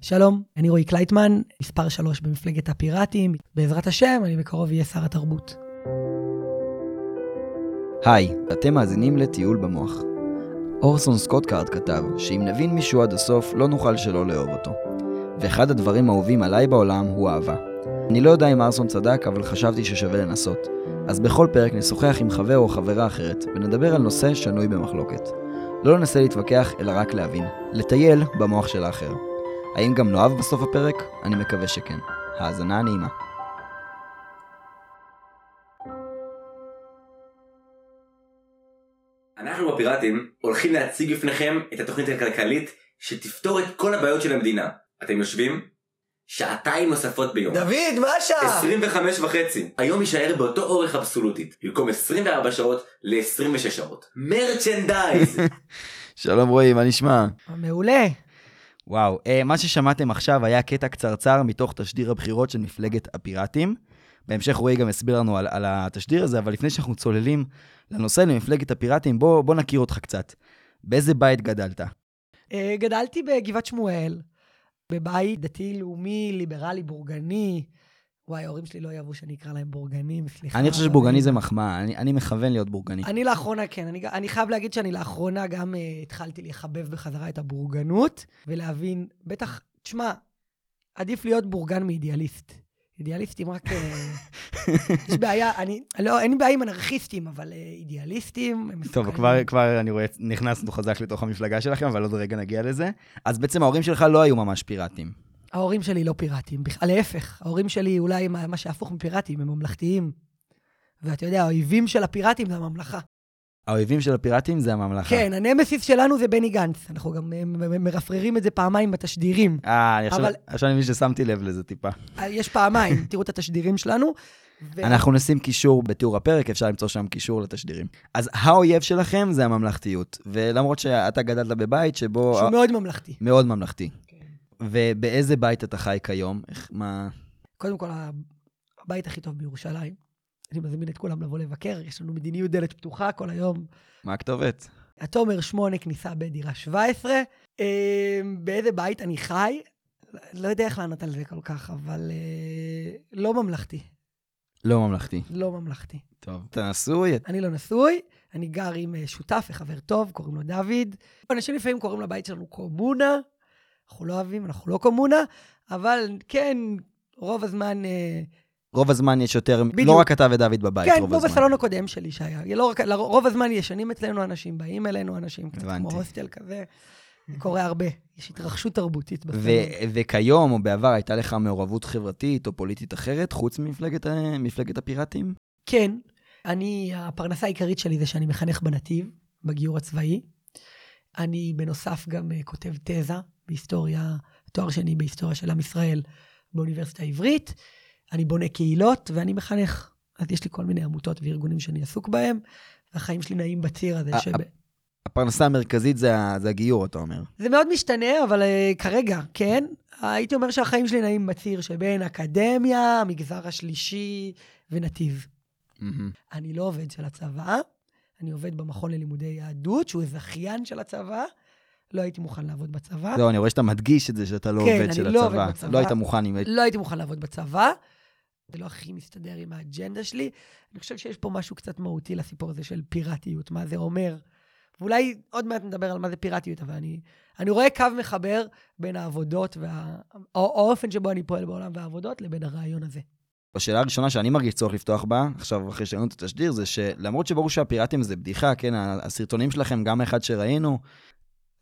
שלום, אני רועי קלייטמן, מספר 3 במפלגת הפיראטים. בעזרת השם, אני בקרוב אהיה שר התרבות. היי, אתם מאזינים לטיול במוח. אורסון סקוט קארד כתב שאם נבין מישהו עד הסוף, לא נוכל שלא לאהוב אותו. ואחד הדברים האהובים עליי בעולם הוא אהבה. אני לא יודע אם אורסון צדק, אבל חשבתי ששווה לנסות. אז בכל פרק נשוחח עם חבר או חברה אחרת, ונדבר על נושא שנוי במחלוקת. לא ננסה להתווכח, אלא רק להבין. לטייל במוח של האחר. האם גם נאהב בסוף הפרק? אני מקווה שכן. האזנה נעימה. אנחנו בפיראטים הולכים להציג בפניכם את התוכנית הכלכלית שתפתור את כל הבעיות של המדינה. אתם יושבים? שעתיים נוספות ביום. דוד, מה השעה? 25 וחצי. היום יישאר באותו אורך אבסולוטית. במקום 24 שעות ל-26 שעות. מרצ'נדייז! שלום רועי, מה נשמע? מעולה. וואו, אה, מה ששמעתם עכשיו היה קטע קצרצר מתוך תשדיר הבחירות של מפלגת הפיראטים. בהמשך רועי גם הסביר לנו על, על התשדיר הזה, אבל לפני שאנחנו צוללים לנושא למפלגת הפיראטים, בוא, בוא נכיר אותך קצת. באיזה בית גדלת? אה, גדלתי בגבעת שמואל, בבית דתי-לאומי, ליברלי, בורגני. וואי, ההורים שלי לא יאהבו שאני אקרא להם בורגנים, סליחה. אני חושב שבורגני זה מחמאה, אני, אני מכוון להיות בורגני. אני לאחרונה, כן. אני, אני חייב להגיד שאני לאחרונה גם uh, התחלתי לחבב בחזרה את הבורגנות, ולהבין, בטח, תשמע, עדיף להיות בורגן מאידיאליסט. אידיאליסטים רק... אה, יש בעיה, אני... לא, אין לי בעיה עם אנרכיסטים, אבל אה, אידיאליסטים. טוב, כבר, כבר אני רואה, נכנסנו חזק לתוך המפלגה שלכם, אבל עוד רגע נגיע לזה. אז בעצם ההורים שלך לא היו ממש פיראטים. ההורים שלי לא פיראטים, להפך, ההורים שלי אולי מה, מה שהפוך מפיראטים, הם ממלכתיים. ואתה יודע, האויבים של הפיראטים זה הממלכה. האויבים של הפיראטים זה הממלכה. כן, הנמסיס שלנו זה בני גנץ. אנחנו גם מרפררים את זה פעמיים בתשדירים. אה, אני עכשיו, אבל- עכשיו אני מבין ששמתי לב לזה טיפה. אה, יש פעמיים, תראו את התשדירים שלנו. ו- אנחנו נשים קישור בתיאור הפרק, אפשר למצוא שם קישור לתשדירים. אז האויב שלכם זה הממלכתיות. ולמרות שאתה גדלת בבית שבו... שהוא מאוד ממלכתי. מאוד ממלכתי. ובאיזה בית אתה חי כיום? איך, מה... קודם כל, הבית הכי טוב בירושלים. אני מזמין את כולם לבוא לבקר, יש לנו מדיניות דלת פתוחה כל היום. מה הכתובת? התומר 8, כניסה בדירה 17. אה, באיזה בית אני חי? לא יודע איך לענות על זה כל כך, אבל אה, לא ממלכתי. לא ממלכתי. לא ממלכתי. טוב. אתה נשוי? אני לא נשוי, אני גר עם אה, שותף וחבר טוב, קוראים לו דוד. אנשים לפעמים קוראים לבית שלנו קומונה, אנחנו לא אוהבים, אנחנו לא קומונה, אבל כן, רוב הזמן, אה, רוב הזמן יש יותר... בדיוק. לא רק אתה ודוד בבית, כן, רוב כמו הזמן. בסלון הקודם שלי שהיה. לא רק, רוב הזמן ישנים אצלנו אנשים, באים אלינו אנשים, קצת כמו. הוסטל כזה. זה קורה הרבה, יש התרחשות תרבותית וכיום או בעבר הייתה לך מעורבות חברתית או פוליטית אחרת, חוץ ממפלגת ה- מפלגת הפיראטים? כן, אני, הפרנסה העיקרית שלי זה שאני מחנך בנתיב, בגיור הצבאי. אני בנוסף גם uh, כותב תזה בהיסטוריה, תואר שני בהיסטוריה של עם ישראל באוניברסיטה העברית. אני בונה קהילות ואני מחנך. אז יש לי כל מיני עמותות וארגונים שאני עסוק בהם, והחיים שלי נעים בציר הזה. שב... הפרנסה המרכזית זה, זה הגיור, אתה אומר. זה מאוד משתנה, אבל uh, כרגע, כן. הייתי אומר שהחיים שלי נעים בציר שבין אקדמיה, המגזר השלישי ונתיב. מהמם. אני לא עובד של הצבא, אני עובד במכון ללימודי יהדות, שהוא זכיין של הצבא. לא הייתי מוכן לעבוד בצבא. זהו, אני רואה שאתה מדגיש את זה שאתה לא כן, עובד של לא הצבא. בצבא. לא היית מוכן עם... לא הייתי מוכן לעבוד בצבא. זה לא הכי מסתדר עם האג'נדה שלי. אני חושב שיש פה משהו קצת מהותי לסיפור הזה של פיראטיות, מה זה אומר. ואולי עוד מעט נדבר על מה זה פיראטיות, אבל אני, אני רואה קו מחבר בין העבודות, וה... או האופן שבו אני פועל בעולם והעבודות, לבין הרעיון הזה. השאלה הראשונה שאני מרגיש צורך לפתוח בה, עכשיו אחרי שראינו את התשדיר, זה שלמרות שברור שהפיראטים זה בדיחה, כן, הסרטונים שלכם, גם האחד שראינו,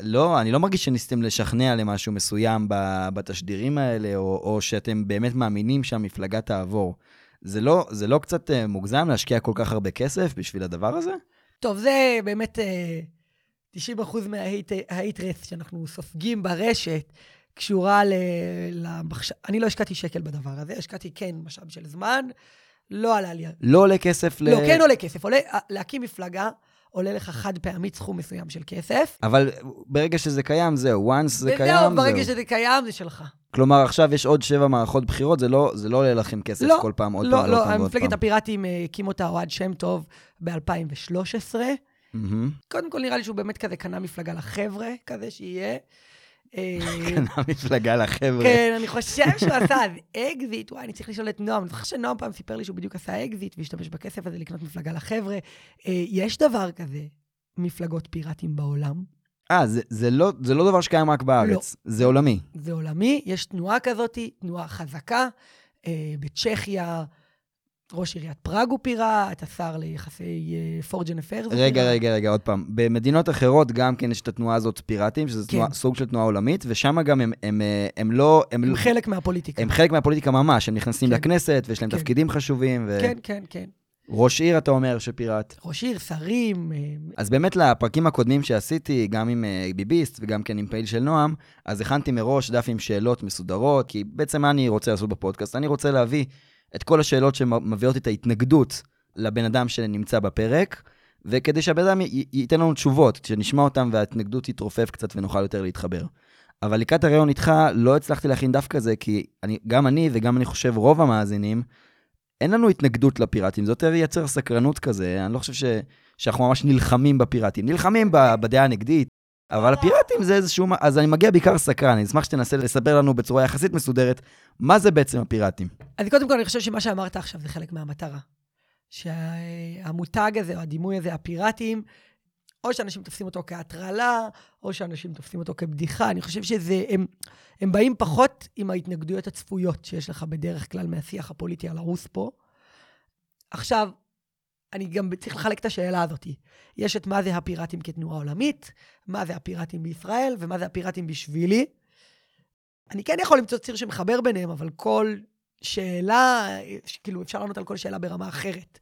לא, אני לא מרגיש שניסיתם לשכנע למשהו מסוים בתשדירים האלה, או, או שאתם באמת מאמינים שהמפלגה תעבור. זה לא, זה לא קצת אה, מוגזם להשקיע כל כך הרבה כסף בשביל הדבר הזה? טוב, זה באמת אה, 90% מההייטרס שאנחנו סופגים ברשת, קשורה ל... למחש... אני לא השקעתי שקל בדבר הזה, השקעתי כן משאב של זמן, לא עלה לי... לא עולה כסף ל... לא, כן עולה כסף. עולה, להקים מפלגה עולה לך חד פעמית סכום מסוים של כסף. אבל ברגע שזה קיים, זהו, once זה קיים, ברגע זהו. שזה קיים, זה שלך. כלומר, עכשיו יש עוד שבע מערכות בחירות, זה לא, זה לא עולה לכם כסף לא, כל פעם, עוד לא, פעם, לא, עוד פעם ועוד מפלגת פעם. הפיראטים אה, הקים אותה אוהד שם טוב ב-2013. מהמם. קודם כל, נראה לי שהוא באמת כזה קנה מפלגה לחבר'ה, כזה שיהיה. אה, קנה מפלגה לחבר'ה. כן, אני חושב שהוא עשה אז אקזיט, וואי, אני צריך לשאול את נועם. אני זוכר שנועם פעם סיפר לי שהוא בדיוק עשה אקזיט והשתמש בכסף הזה לקנות מפלגה לחבר'ה. אה, יש דבר כזה, מפלגות פיראטיים בעולם. אה, זה, זה, לא, זה לא דבר שקיים רק בארץ, זה עולמי. זה עולמי, יש תנועה כזאת, תנועה חזקה. אה, בצ'כיה, ראש עיריית פראג הוא פיראט, השר ליחסי פורג'ן אפיירס הוא פיראט. רגע, רגע, רגע, עוד פעם. במדינות אחרות גם כן יש את התנועה הזאת פיראטים, שזה כן. תנועה, סוג של תנועה עולמית, ושם גם הם, הם, אה, הם לא... הם, הם לא- חלק מהפוליטיקה. הם חלק מהפוליטיקה ממש, הם נכנסים כן. לכנסת ויש להם כן. תפקידים חשובים. ו... כן, כן, כן. ראש עיר, אתה אומר, שפיראט. ראש עיר, שרים, אה, אז באמת לפרקים הקודמים שעשיתי, גם עם אה, ביביסט וגם כן עם פעיל של נועם, אז הכנתי מראש דף עם שאלות מסודרות, כי בעצם מה אני רוצה לעשות בפודקאסט? אני רוצה להביא את כל השאלות שמביאות את ההתנגדות לבן אדם שנמצא בפרק, וכדי שהבן אדם י- ייתן לנו תשובות, שנשמע אותם וההתנגדות תתרופף קצת ונוכל יותר להתחבר. אבל לקראת הראיון איתך לא הצלחתי להכין דף כזה, כי אני, גם אני וגם אני חושב רוב המאזינים, אין לנו התנגדות לפיראטים, זה יותר ייצר סקרנות כזה, אני לא חושב ש, שאנחנו ממש נלחמים בפיראטים. נלחמים בדעה הנגדית, אבל הפיראטים זה איזשהו... אז אני מגיע בעיקר סקרן, אני אשמח שתנסה לספר לנו בצורה יחסית מסודרת, מה זה בעצם הפיראטים. אז קודם כל, אני חושב שמה שאמרת עכשיו זה חלק מהמטרה. שהמותג הזה, או הדימוי הזה, הפיראטים, או שאנשים תופסים אותו כהטרלה, או שאנשים תופסים אותו כבדיחה. אני חושב שזה, הם, הם באים פחות עם ההתנגדויות הצפויות שיש לך בדרך כלל מהשיח הפוליטי על הרוס פה. עכשיו, אני גם צריך לחלק את השאלה הזאת. יש את מה זה הפיראטים כתנועה עולמית, מה זה הפיראטים בישראל, ומה זה הפיראטים בשבילי. אני כן יכול למצוא ציר שמחבר ביניהם, אבל כל שאלה, כאילו, אפשר לענות על כל שאלה ברמה אחרת.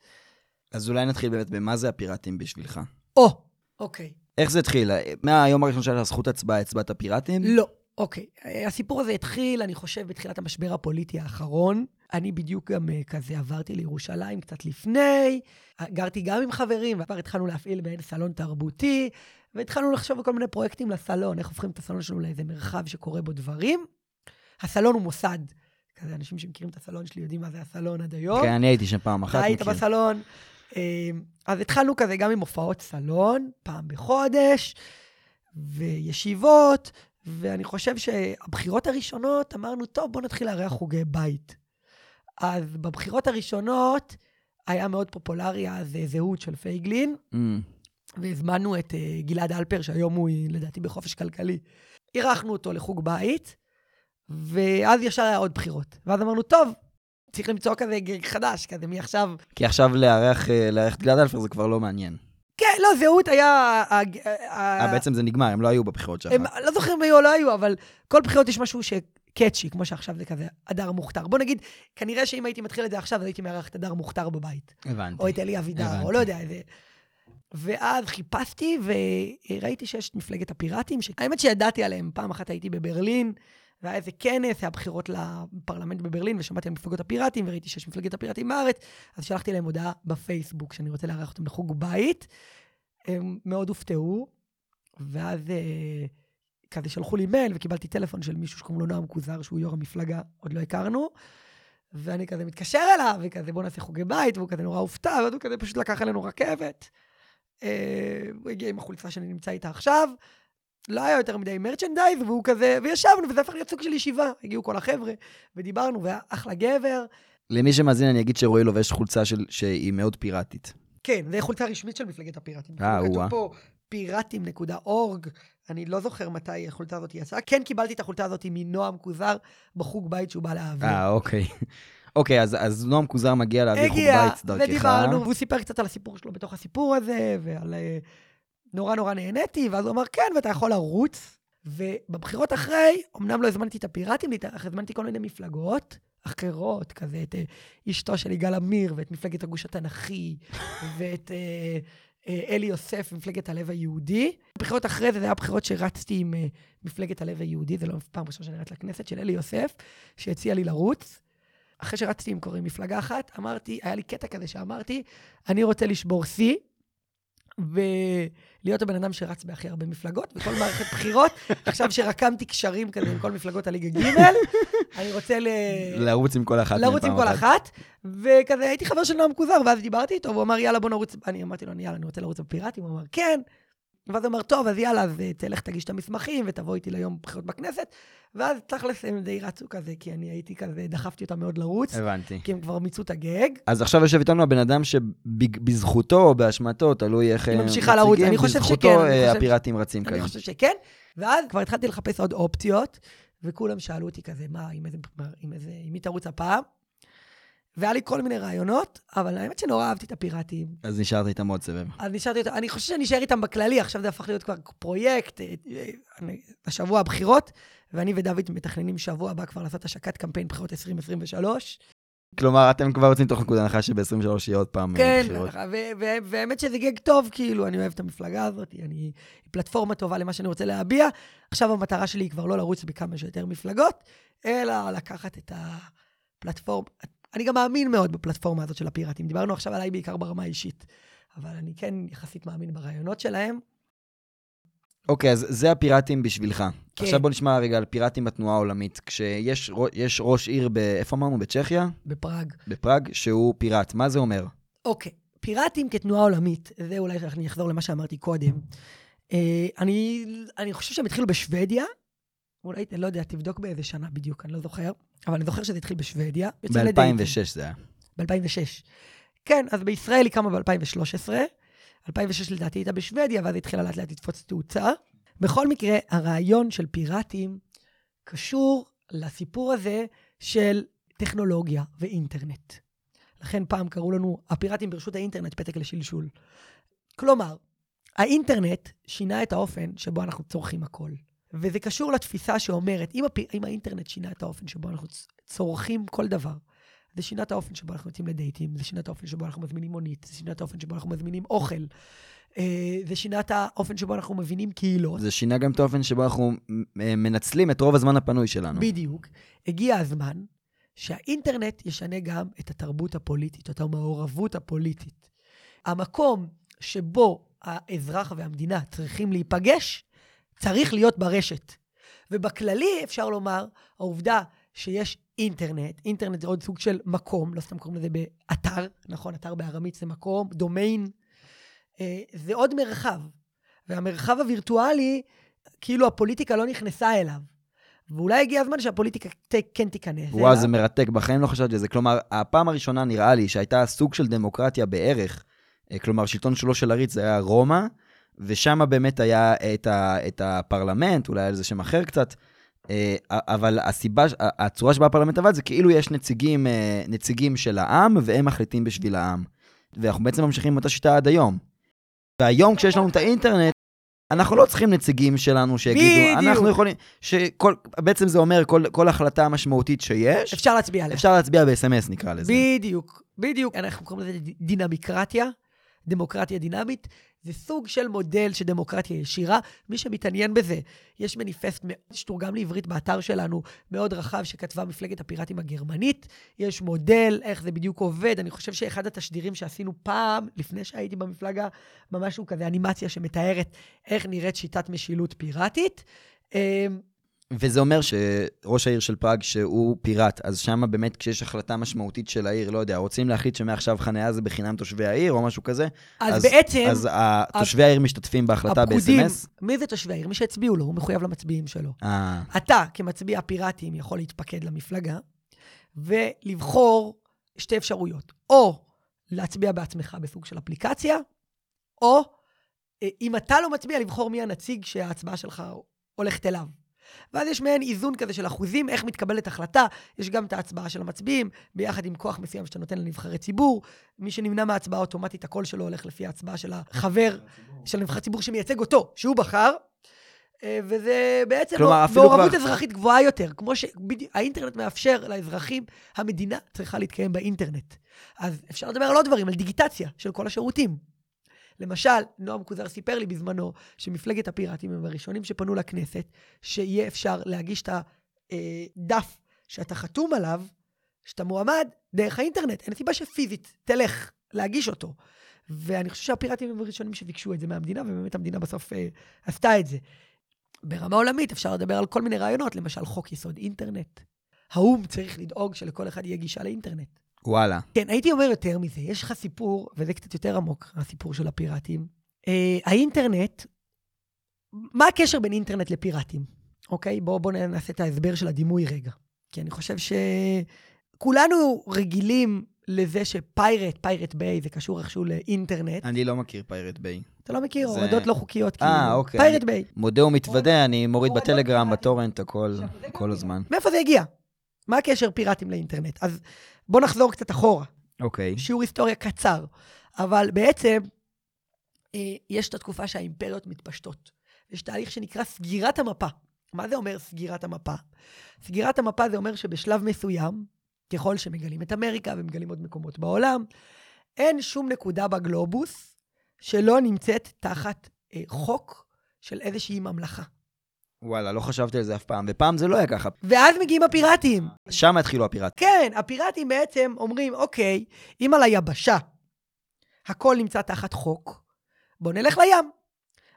אז אולי נתחיל באמת במה זה הפיראטים בשבילך. או, אוקיי. איך זה התחיל? מהיום הראשון שהיה לך זכות הצבעה, הצבעת פיראטים? לא, אוקיי. הסיפור הזה התחיל, אני חושב, בתחילת המשבר הפוליטי האחרון. אני בדיוק גם אה, כזה עברתי לירושלים קצת לפני, גרתי גם עם חברים, וכבר התחלנו להפעיל מעין סלון תרבותי, והתחלנו לחשוב על כל מיני פרויקטים לסלון, איך הופכים את הסלון שלנו לאיזה מרחב שקורה בו דברים. הסלון הוא מוסד. כזה אנשים שמכירים את הסלון שלי יודעים מה זה הסלון עד היום. כן, אני הייתי שם פעם אחת. אתה היית. בסלון. אה, אז התחלנו כזה גם עם הופעות סלון, פעם בחודש, וישיבות, ואני חושב שהבחירות הראשונות, אמרנו, טוב, בואו נתחיל לארח חוגי בית. אז בבחירות הראשונות היה מאוד פופולרי אז אה, זהות של פייגלין, Mm. והזמנו את אה, גלעד אלפר, שהיום הוא לדעתי בחופש כלכלי. אירחנו אותו לחוג בית, ואז ישר היה עוד בחירות. ואז אמרנו, טוב, צריך למצוא כזה גג חדש, כזה מעכשיו כי עכשיו לארח אה, לארח את גלעד אלפר זה כבר לא מעניין. כן, לא, זהות היה... אה, בעצם זה נגמר, הם לא היו בבחירות שלך. לא זוכר אם היו או לא היו, אבל כל בחירות יש משהו שקאצ'י, כמו שעכשיו זה כזה, הדר מוכתר. בוא נגיד, כנראה שאם הייתי מתחיל את זה עכשיו, אז הייתי מארח את הדר מוכתר בבית. הבנתי. או את אלי אבידר, או. לא יודע, איזה... ואז חיפשתי וראיתי שיש את מפלגת הפיראטים, שהאמת שידעתי עליהם. פעם אחת הייתי בברלין, והיה איזה כנס, היה בחירות לפרלמנט בברלין, ושמעתי על מפלגות הפיראטים, וראיתי שיש מפלגת הפיראטים בארץ, אז שלחתי להם הודעה בפייסבוק, שאני רוצה לארח אותם לחוג בית. הם מאוד הופתעו, ואז אה, כזה שלחו לי מייל, וקיבלתי טלפון של מישהו שקוראים לו נועם כוזר, שהוא יו"ר המפלגה, עוד לא הכרנו. ואני כזה מתקשר אליו, וכזה בוא נעשה חוגי בית, והוא כזה נורא הופתע, ואז הוא כזה פשוט לקח אלינו רכבת. אה, הוא הגיע עם החולצה שאני נמצא איתה עכשיו. לא היה יותר מדי מרצ'נדייז, והוא כזה, וישבנו, וזה הפך להיות סוג של ישיבה. הגיעו כל החבר'ה, ודיברנו, והיה אחלה גבר. למי שמאזין אני אגיד שרועי לובש חולצה של- שהיא מאוד פיראטית. כן, זו חולצה רשמית של מפלגת הפיראטים. אה, כתוב או-אה. פיראטים.org, אני לא זוכר מתי החולצה הזאת יצאה. כן קיבלתי את החולצה הזאת מנועם כוזר בחוג בית שהוא בא להעביר. אה, אוקיי. אוקיי, אז, אז נועם כוזר מגיע להעביר חוג הגיע, בית דרכך. ודיברנו, והוא סיפר קצת על הסיפור שלו בתוך הסיפור הזה, ועל... אה, נורא נורא נהניתי, ואז הוא אמר, כן, ואתה יכול לרוץ. ובבחירות אחרי, אמנם לא הזמנתי את הפיראטים להתארח, הזמנתי כל מיני מפלגות אחרות, כזה את אה, אשתו של יגאל עמיר, ואת מפלגת הגוש התנ"כי, ואת אה, אלי יוסף, מפלגת הלב היהודי. בבחירות אחרי זה, זה היה בחירות שרצתי עם אה, מפלגת הלב היהודי, זה לא פעם ראשונה שאני רץ לכנסת, של אלי יוסף, שהציע לי לרוץ. אחרי שרצתי עם קוראים מפלגה אחת, אמרתי, היה לי קטע כזה שאמרתי, אני רוצה לשבור שיא, ולהיות הבן אדם שרץ בהכי הרבה מפלגות, בכל מערכת בחירות. עכשיו שרקמתי קשרים כזה עם כל מפלגות הליגה ג', אני רוצה ל... לרוץ עם כל אחת. לרוץ עם כל אחת, וכזה הייתי חבר של נועם כוזר, ואז דיברתי איתו, והוא אמר, יאללה, בוא נרוץ, אני אמרתי לו, יאללה, אני רוצה לרוץ בפיראטים, הוא אמר, כן. ואז הוא אמר, טוב, אז יאללה, אז אה, תלך תגיש את המסמכים ותבוא איתי ליום בחירות בכנסת. ואז תכלס הם די רצו כזה, כי אני הייתי כזה, דחפתי אותם מאוד לרוץ, הבנתי. כי הם כבר מיצו את הגג. אז עכשיו יושב איתנו הבן אדם שבזכותו או באשמתו, תלוי איך אה, ממשיכה לרוץ. מציגים, אני חושב בזכותו שכן, אני אה, חושב- הפיראטים רצים אני כיום. חושב שכן. ואז כבר התחלתי לחפש עוד אופציות, וכולם שאלו אותי כזה, מה, עם איזה, עם איזה, עם מי תרוץ הפעם? והיה לי כל מיני רעיונות, אבל האמת שנורא אהבתי את הפיראטים. אז נשארת איתם עוד סבב. אז נשארתי איתם, אני חושב שאני אשאר איתם בכללי, עכשיו זה הפך להיות כבר פרויקט, אה, אה, השבוע הבחירות, ואני ודוד מתכננים שבוע הבא כבר לעשות השקת קמפיין בחירות 2023. כלומר, אתם כבר יוצאים תוך נקודה הנחה שב-23 יהיה עוד פעם אה, כן, בחירות. ו- והאמת שזה גג טוב, כאילו, אני אוהב את המפלגה הזאת, אני, היא פלטפורמה טובה למה שאני רוצה להביע. עכשיו המטרה שלי היא כבר לא לרוץ בכמה שיותר מפלגות, אלא לקחת את הפלטפורמה. אני גם מאמין מאוד בפלטפורמה הזאת של הפיראטים. דיברנו עכשיו עליי בעיקר ברמה האישית, אבל אני כן יחסית מאמין ברעיונות שלהם. אוקיי, אז זה הפיראטים בשבילך. כן. עכשיו בוא נשמע רגע על פיראטים בתנועה העולמית. כשיש ראש עיר, ב- איפה אמרנו? בצ'כיה? בפראג. בפראג, שהוא פיראט. מה זה אומר? אוקיי, פיראטים כתנועה עולמית, זה אולי אני אחזור למה שאמרתי קודם. אה, אני, אני חושב שהם התחילו בשוודיה, אולי, לא יודע, תבדוק באיזה שנה בדיוק, אני לא זוכר, אבל אני זוכר שזה התחיל בשוודיה. יוצאים לדייטים. ב-2006 זה היה. ב-2006. כן, אז בישראל היא קמה ב-2013. 2006 לדעתי הייתה בשוודיה, ואז התחילה לאט לאט לתפוץ תאוצה. בכל מקרה, הרעיון של פיראטים קשור לסיפור הזה של טכנולוגיה ואינטרנט. לכן פעם קראו לנו הפיראטים ברשות האינטרנט, פתק לשלשול. כלומר, האינטרנט שינה את האופן שבו אנחנו צורכים הכל. וזה קשור לתפיסה שאומרת, אם, הפ... אם האינטרנט שינה את האופן שבו אנחנו צורכים כל דבר, זה שינה את האופן שבו אנחנו יוצאים לדייטים, זה שינה את האופן שבו אנחנו מזמינים מונית, זה שינה את האופן שבו אנחנו מזמינים אוכל, אה, זה שינה את האופן שבו אנחנו מבינים קהילות. זה שינה גם את האופן שבו אנחנו אה, מנצלים את רוב הזמן הפנוי שלנו. בדיוק. הגיע הזמן שהאינטרנט ישנה גם את התרבות הפוליטית, את המעורבות הפוליטית. המקום שבו האזרח והמדינה צריכים להיפגש, צריך להיות ברשת. ובכללי, אפשר לומר, העובדה שיש אינטרנט, אינטרנט זה עוד סוג של מקום, לא סתם קוראים לזה באתר, נכון, אתר בארמית זה מקום, דומיין, אה, זה עוד מרחב. והמרחב הווירטואלי, כאילו הפוליטיקה לא נכנסה אליו. ואולי הגיע הזמן שהפוליטיקה ת- כן תיכנס וואו. זה מרתק, בחיים לא חשבתי על זה. כלומר, הפעם הראשונה נראה לי שהייתה סוג של דמוקרטיה בערך, אה, כלומר, שלטון שלו של עריץ זה היה רומא, ושם באמת היה את, ה, את הפרלמנט, אולי היה לזה שם אחר קצת, אה, אבל הסיבה, הצורה שבה הפרלמנט עבד זה כאילו יש נציגים, אה, נציגים של העם, והם מחליטים בשביל העם. ואנחנו בעצם ממשיכים עם אותה שיטה עד היום. והיום כשיש לנו את האינטרנט, אנחנו לא צריכים נציגים שלנו שיגידו, בדיוק. אנחנו יכולים, שכל, בעצם זה אומר כל, כל החלטה משמעותית שיש, אפשר להצביע עליה. אפשר להצביע ב-SMS נקרא לזה. בדיוק, בדיוק. אנחנו קוראים לזה דינמיקרטיה, דמוקרטיה דינמית. זה סוג של מודל של דמוקרטיה ישירה. מי שמתעניין בזה, יש מניפסט מאוד שתורגם לעברית באתר שלנו, מאוד רחב, שכתבה מפלגת הפיראטים הגרמנית. יש מודל, איך זה בדיוק עובד. אני חושב שאחד התשדירים שעשינו פעם, לפני שהייתי במפלגה, ממש הוא כזה אנימציה שמתארת איך נראית שיטת משילות פיראטית. וזה אומר שראש העיר של פראג, שהוא פיראט, אז שם באמת כשיש החלטה משמעותית של העיר, לא יודע, רוצים להחליט שמעכשיו חניה זה בחינם תושבי העיר או משהו כזה, אז, בעצם... אז תושבי העיר משתתפים בהחלטה הפקודים, ב-SMS? מי זה תושבי העיר? מי שהצביעו לו, הוא מחויב למצביעים שלו. אה, אתה, כמצביע פיראטים, יכול להתפקד למפלגה ולבחור שתי אפשרויות. או להצביע בעצמך בסוג של אפליקציה, או אה, אם אתה לא מצביע, לבחור מי הנציג שההצבעה שלך הולכת אליו. ואז יש מעין איזון כזה של אחוזים, איך מתקבלת החלטה. יש גם את ההצבעה של המצביעים, ביחד עם כוח מסוים שאתה נותן לנבחרי ציבור. מי שנמנע מההצבעה אוטומטית, הקול שלו הולך לפי ההצבעה של החבר, של נבחר ציבור שמייצג אותו, שהוא בחר. אה, וזה בעצם כלומר, מעורבות כבר- אזרחית גבוהה יותר. כמו שהאינטרנט מאפשר לאזרחים, המדינה צריכה להתקיים באינטרנט. אז אפשר לדבר על עוד דברים, על דיגיטציה של כל השירותים. למשל, נועם קוזר סיפר לי בזמנו שמפלגת הפיראטים הם הראשונים שפנו לכנסת, שיהיה אפשר להגיש את הדף שאתה חתום עליו, שאתה מועמד, דרך האינטרנט. אין סיבה שפיזית תלך להגיש אותו. ואני חושב שהפיראטים הם הראשונים שביקשו את זה מהמדינה, ובאמת המדינה בסוף אה, עשתה את זה. ברמה עולמית אפשר לדבר על כל מיני רעיונות, למשל חוק יסוד אינטרנט. האו"ם צריך לדאוג שלכל אחד יהיה גישה לאינטרנט. וואלה. כן, הייתי אומר יותר מזה, יש לך סיפור, וזה קצת יותר עמוק, הסיפור של הפיראטים. אה, האינטרנט מה הקשר בין אינטרנט לפיראטים? אוקיי? בואו בוא נעשה את ההסבר של הדימוי רגע. כי אני חושב שכולנו רגילים לזה ש-pirate, Pirate Bay, זה קשור איכשהו לאינטרנט. אני לא מכיר Pirate Bay. אתה לא מכיר, זה- הורדות לא חוקיות, כאילו. אה, אוקיי. Pirate Bay. מודה ומתוודה, אני מוריד בטלגרם, פיראטים. בטורנט, הכל, כל הזמן. מאיפה זה הגיע? מה הקשר פיראטים לאינטרנט? אז בואו נחזור קצת אחורה. אוקיי. שיעור היסטוריה קצר. אבל בעצם, אה, יש את התקופה שהאימפריות מתפשטות. יש תהליך שנקרא סגירת המפה. מה זה אומר סגירת המפה? סגירת המפה זה אומר שבשלב מסוים, ככל שמגלים את אמריקה ומגלים עוד מקומות בעולם, אין שום נקודה בגלובוס שלא נמצאת תחת אה, חוק של איזושהי ממלכה. וואלה, לא חשבתי על זה אף פעם, ופעם זה לא היה ככה. ואז מגיעים הפיראטים. שם התחילו הפיראטים. כן, הפיראטים בעצם אומרים, אוקיי, אם על היבשה הכל נמצא תחת חוק, בואו נלך לים.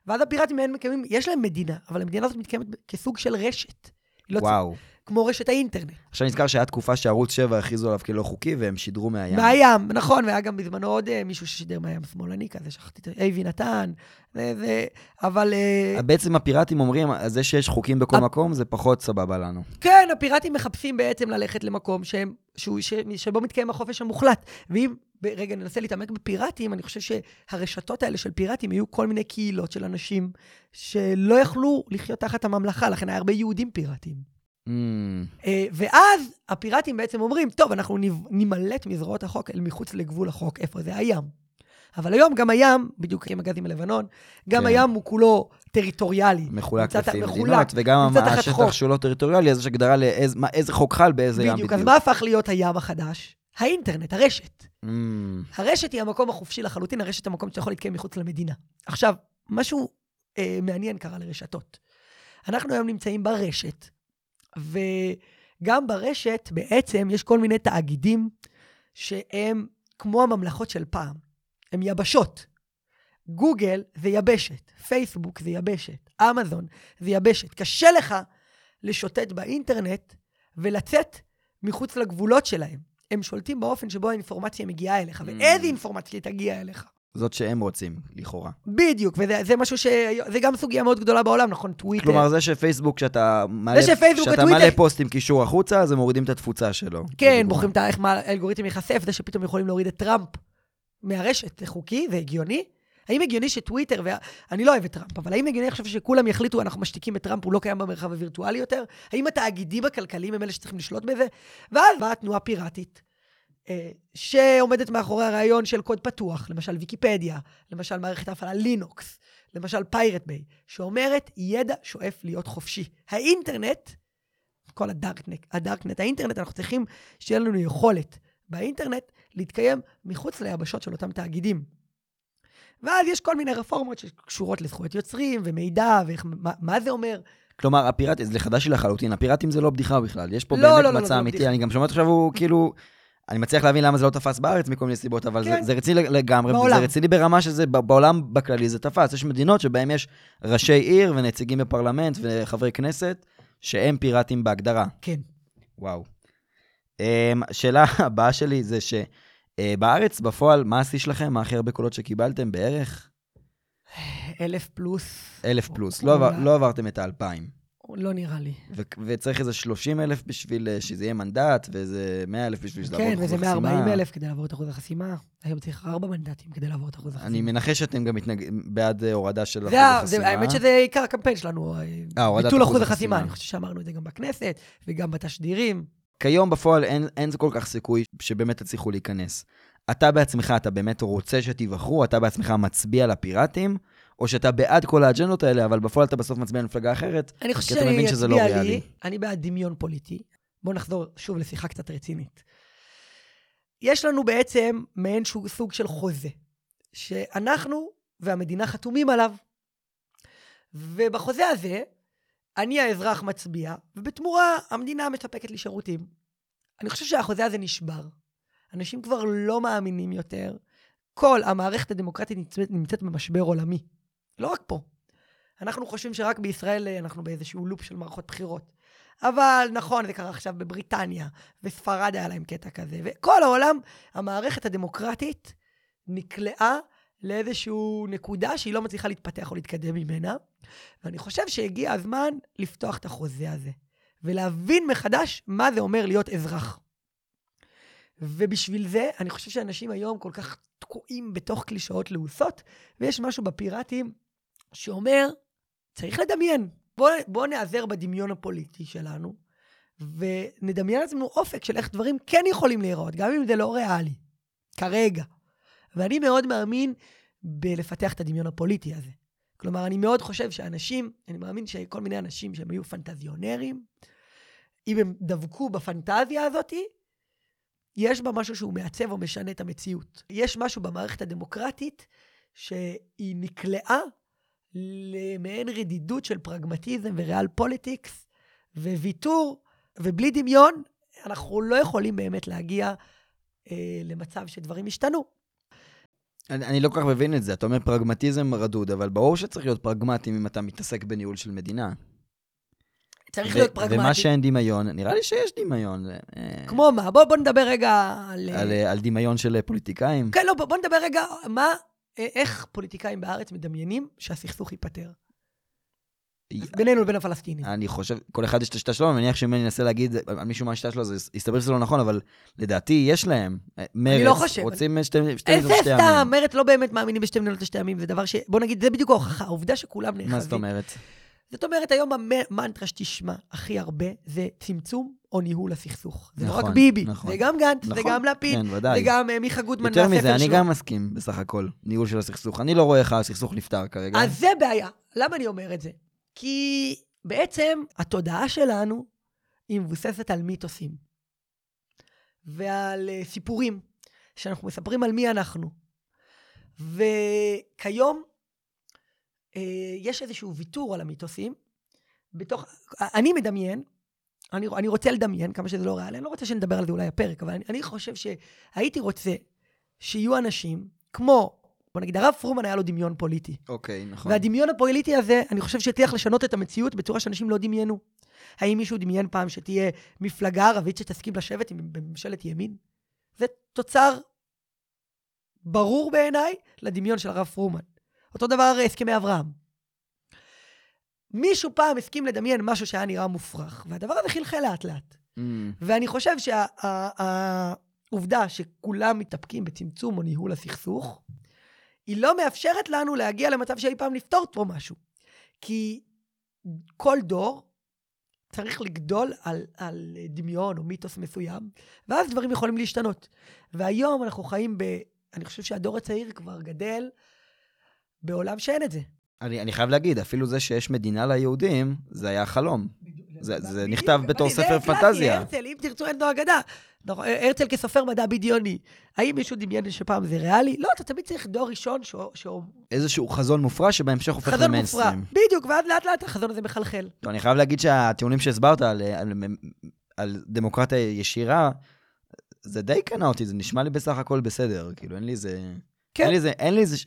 ואז הפיראטים מקיימים, יש להם מדינה, אבל המדינה הזאת מתקיימת כסוג של רשת. לא וואו. כמו רשת האינטרנט. עכשיו נזכר שהיה תקופה שערוץ 7 הכריזו עליו כלא חוקי, והם שידרו מהים. מהים, נכון, והיה גם בזמנו עוד אה, מישהו ששידר מהים שמאלני כזה, שכחתי את אייבי נתן, זה, זה, אבל אה, בעצם הפיראטים אומרים, זה שיש חוקים בכל מקום, זה פחות סבבה לנו. כן, הפיראטים מחפשים בעצם ללכת למקום שהם, שהוא, ש, שבו מתקיים החופש המוחלט. ואם, רגע, ננסה להתעמק בפיראטים, אני חושב שהרשתות האלה של פיראטים יהיו כל מיני קהילות של אנשים שלא יכלו לחיות תחת הממלכה, לכן היה הרבה יהודים פיראטים. Mm, ואז הפיראטים בעצם אומרים, טוב, אנחנו נמלט מזרועות החוק אל מחוץ לגבול החוק, איפה זה הים. אבל היום גם הים, בדיוק עם הגזים מלבנון, גם כן. הים הוא כולו טריטוריאלי. מחולק לפי מדינות, וגם השטח חוק. שהוא לא טריטוריאלי, אז יש הגדרה לאיזה חוק חל באיזה ים בדיוק, בדיוק. אז מה הפך להיות הים החדש? האינטרנט, הרשת. Mm, הרשת היא המקום החופשי לחלוטין, הרשת המקום שאתה יכול להתקיים מחוץ למדינה. עכשיו, משהו אה, מעניין קרה לרשתות. אנחנו היום נמצאים ברשת, וגם ברשת בעצם יש כל מיני תאגידים שהם כמו הממלכות של פעם. הם יבשות. גוגל זה יבשת, פייסבוק זה יבשת, אמזון זה יבשת. קשה לך לשוטט באינטרנט ולצאת מחוץ לגבולות שלהם. הם שולטים באופן שבו האינפורמציה מגיעה אליך, Mm. ואיזה אינפורמציה תגיע אליך. זאת שהם רוצים, לכאורה. בדיוק, וזה זה משהו ש... זה גם סוגיה מאוד גדולה בעולם, נכון? טוויטר. כלומר, זה שפייסבוק, שאתה מעלה, שפייסבוק שאתה וטוויטר- מעלה פוסט עם קישור החוצה, אז הם מורידים את התפוצה שלו. כן. בוחרים את איך האלגוריתם ייחשף, זה שפתאום יכולים להוריד את טראמפ מהרשת, זה חוקי, זה הגיוני? האם הגיוני שטוויטר, ואני לא אוהב את טראמפ, אבל האם הגיוני עכשיו שכולם יחליטו, אנחנו משתיקים את טראמפ, הוא לא קיים במרחב הווירטואלי יותר? האם התאגידים הכלכליים הם אלה שצריכים לשלוט בזה? ואז באה תנועה פיראטית, שעומדת מאחורי הרעיון של קוד פתוח, למשל ויקיפדיה, למשל מערכת ההפעלה לינוקס, למשל פיירט ביי, שאומרת, ידע שואף להיות חופשי. האינטרנט, כל הדארקנט, הדארקנט, האינטרנט, אנחנו צריכים שיהיה לנו יכולת באינטרנט להתקיים מחוץ ליבשות של אותם תאגידים. ואז יש כל מיני רפורמות שקשורות לזכויות יוצרים ומידע, ומה מה זה אומר. כלומר, הפיראטים, זה חדש לי לחלוטין, הפיראטים זה לא בדיחה בכלל. יש פה לא, באמת לא, לא, מצע זה לא אמיתי, בדיחה. אני גם שומע עכשיו, הוא כאילו... אני מצליח להבין למה זה לא תפס בארץ מכל מיני סיבות, אבל כן. זה, זה רציני לגמרי, בעולם. זה רציני ברמה שזה, בעולם בכללי זה תפס. יש מדינות שבהן יש ראשי עיר ונציגים בפרלמנט וחברי כנסת, שהם פיראטים בהגדרה. כן. וואו. Um, השאלה הבאה שלי זה שבארץ, בפועל, מה השיא שלכם? מה הכי הרבה קולות שקיבלתם בערך? אלף פלוס, אלף פלוס. לא, עבר. לא עברתם את האלפיים. לא נראה לי. ו- וצריך איזה 30 אלף בשביל אה, שזה יהיה מנדט, ואיזה 100 אלף בשביל שזה יעבור כן, את אחוז וזה החסימה. 140 אלף כדי לעבור את אחוז החסימה. היום צריך ארבע מנדטים כדי לעבור את אחוז החסימה. אני מנחש שאתם גם מתנג... בעד אה, הורדה של אחוז החסימה. האמת שזה עיקר הקמפיין שלנו, אה, ביטול אחוז. החסימה. אני חושב שאמרנו את זה גם בכנסת וגם בתשדירים. כיום בפועל אין, אין כל כך סיכוי שבאמת תצליחו להיכנס. אתה בעצמך, אתה באמת רוצה שתיבחרו, אתה בעצמך מצביע לפיראטים, או שאתה בעד כל האג'נדות האלה, אבל בפועל אתה בסוף מצביע למפלגה אחרת, אני חושב כי אתה מבין שאני שזה לא אצביע ריאלי. לי, אני בעד דמיון פוליטי. בואו נחזור שוב לשיחה קצת רצינית. יש לנו בעצם מעין שו- סוג של חוזה, שאנחנו והמדינה חתומים עליו. ובחוזה הזה, אני האזרח מצביע, ובתמורה המדינה מספקת לי שירותים. אני חושב שהחוזה הזה נשבר. אנשים כבר לא מאמינים יותר. כל המערכת הדמוקרטית נמצאת במשבר עולמי. לא רק פה. אנחנו חושבים שרק בישראל אה, אנחנו באיזשהו לופ של מערכות בחירות. אבל נכון, זה קרה עכשיו בבריטניה, וספרד היה להם קטע כזה, וכל העולם, המערכת הדמוקרטית נקלעה לאיזושהי נקודה שהיא לא מצליחה להתפתח או להתקדם ממנה. ואני חושב שהגיע הזמן לפתוח את החוזה הזה, ולהבין מחדש מה זה אומר להיות אזרח. ובשביל זה, אני חושב שאנשים היום כל כך תקועים בתוך קלישאות לעוסות, ויש משהו בפיראטים שאומר, צריך לדמיין. בואו בוא נעזר בדמיון הפוליטי שלנו, ונדמיין לעצמנו אופק של איך דברים כן יכולים להיראות, גם אם זה לא ריאלי, כרגע. ואני מאוד מאמין בלפתח את הדמיון הפוליטי הזה. כלומר, אני מאוד חושב שאנשים, אני מאמין שכל מיני אנשים שהם היו פנטזיונרים, אם הם דבקו בפנטזיה הזאת, יש בה משהו שהוא מעצב או משנה את המציאות. יש משהו במערכת הדמוקרטית שהיא נקלעה למעין רדידות של פרגמטיזם ו-real politics וויתור, ובלי דמיון אנחנו לא יכולים באמת להגיע אה, למצב שדברים ישתנו. אני, אני לא כל כך מבין את זה. אתה אומר פרגמטיזם רדוד, אבל ברור שצריך להיות פרגמטי אם אתה מתעסק בניהול של מדינה. צריך להיות פרגמטי. ומה שאין דמיון, נראה לי שיש דמיון. אה, כמו מה? בוא, בוא נדבר רגע על... על, אה, על דמיון של פוליטיקאים. כן, לא, בוא, בוא נדבר רגע, מה, איך פוליטיקאים בארץ מדמיינים שהסכסוך ייפתר. בינינו לבין הפלסטינים. אני חושב, כל אחד יש את השיטה שלו, אני מניח שאם אני אנסה להגיד על מישהו מה השיטה שלו, זה יסתבר שזה לא נכון, אבל לדעתי יש להם. מרץ, אני לא חושב. רוצים שתי מדינות לשתי עמים. איזה סתם, מרץ לא באמת מאמינים בשתי מדינות לשתי עמים, זה דבר ש... בוא נגיד, זה בדיוק ההוכחה, העובדה שכולם נאחזים. מה זאת אומרת? זאת אומרת, היום המנטרה שתשמע הכי הרבה זה צמצום או ניהול הסכסוך. זה נכון, לא רק ביבי, נכון. זה גם גנץ, נכון, זה גם לפיד, כן, ודאי. זה גם אה, מיכה גודמן יותר מהספר שלו. מזה, אני גם מסכים בסך הכל, ניהול של הסכסוך. אני לא רואה איך הסכסוך נפתר כרגע. אז זה בעיה. למה אני אומר את זה? כי בעצם התודעה שלנו היא מבוססת על מיתוסים ועל uh, סיפורים שאנחנו מספרים על מי אנחנו. וכיום יש איזשהו ויתור על המיתוסים. בתוך, אני מדמיין, אני, אני רוצה לדמיין כמה שזה לא ריאלי, אני לא רוצה שנדבר על זה אולי הפרק, אבל אני, אני חושב שהייתי רוצה שיהיו אנשים כמו בוא נגיד, הרב פרומן היה לו דמיון פוליטי. אוקיי, נכון. והדמיון הפוליטי הזה, אני חושב שהצליח לשנות את המציאות בצורה שאנשים לא דמיינו. האם מישהו דמיין פעם שתהיה מפלגה ערבית שתסכים לשבת עם בממשלת ימין? זה תוצר ברור בעיניי לדמיון של הרב פרומן. אותו דבר הסכמי אברהם. מישהו פעם הסכים לדמיין משהו שהיה נראה מופרך, והדבר הזה חלחל לאט-לאט. Mm. ואני חושב שהעובדה שכולם מתאפקים בצמצום או ניהול הסכסוך, היא לא מאפשרת לנו להגיע למצב שאי פעם נפתור פה משהו. כי כל דור צריך לגדול על, על דמיון או מיתוס מסוים, ואז דברים יכולים להשתנות. והיום אנחנו חיים ב... אני חושב שהדור הצעיר כבר גדל בעולם שאין את זה. אני, אני חייב להגיד, אפילו זה שיש מדינה ליהודים, זה היה חלום. זה, זה נכתב בתור ספר פנטזיה. זה הרצל, אם תרצו אין לו אגדה. נכון, הרצל כסופר מדע בדיוני. האם מישהו דמיין שפעם זה ריאלי? לא, אתה תמיד צריך דור ראשון שהוא... איזשהו חזון מופרע שבהמשך הופך למיינסטרים. חזון מופרע, בדיוק, ואז לאט לאט החזון הזה מחלחל. טוב, אני חייב להגיד שהטיעונים שהסברת על, על, על דמוקרטיה ישירה, זה די קנה אותי, זה נשמע לי בסך הכל בסדר. כאילו, אין לי איזה... כן. אין לי איזה... אין לי איזה...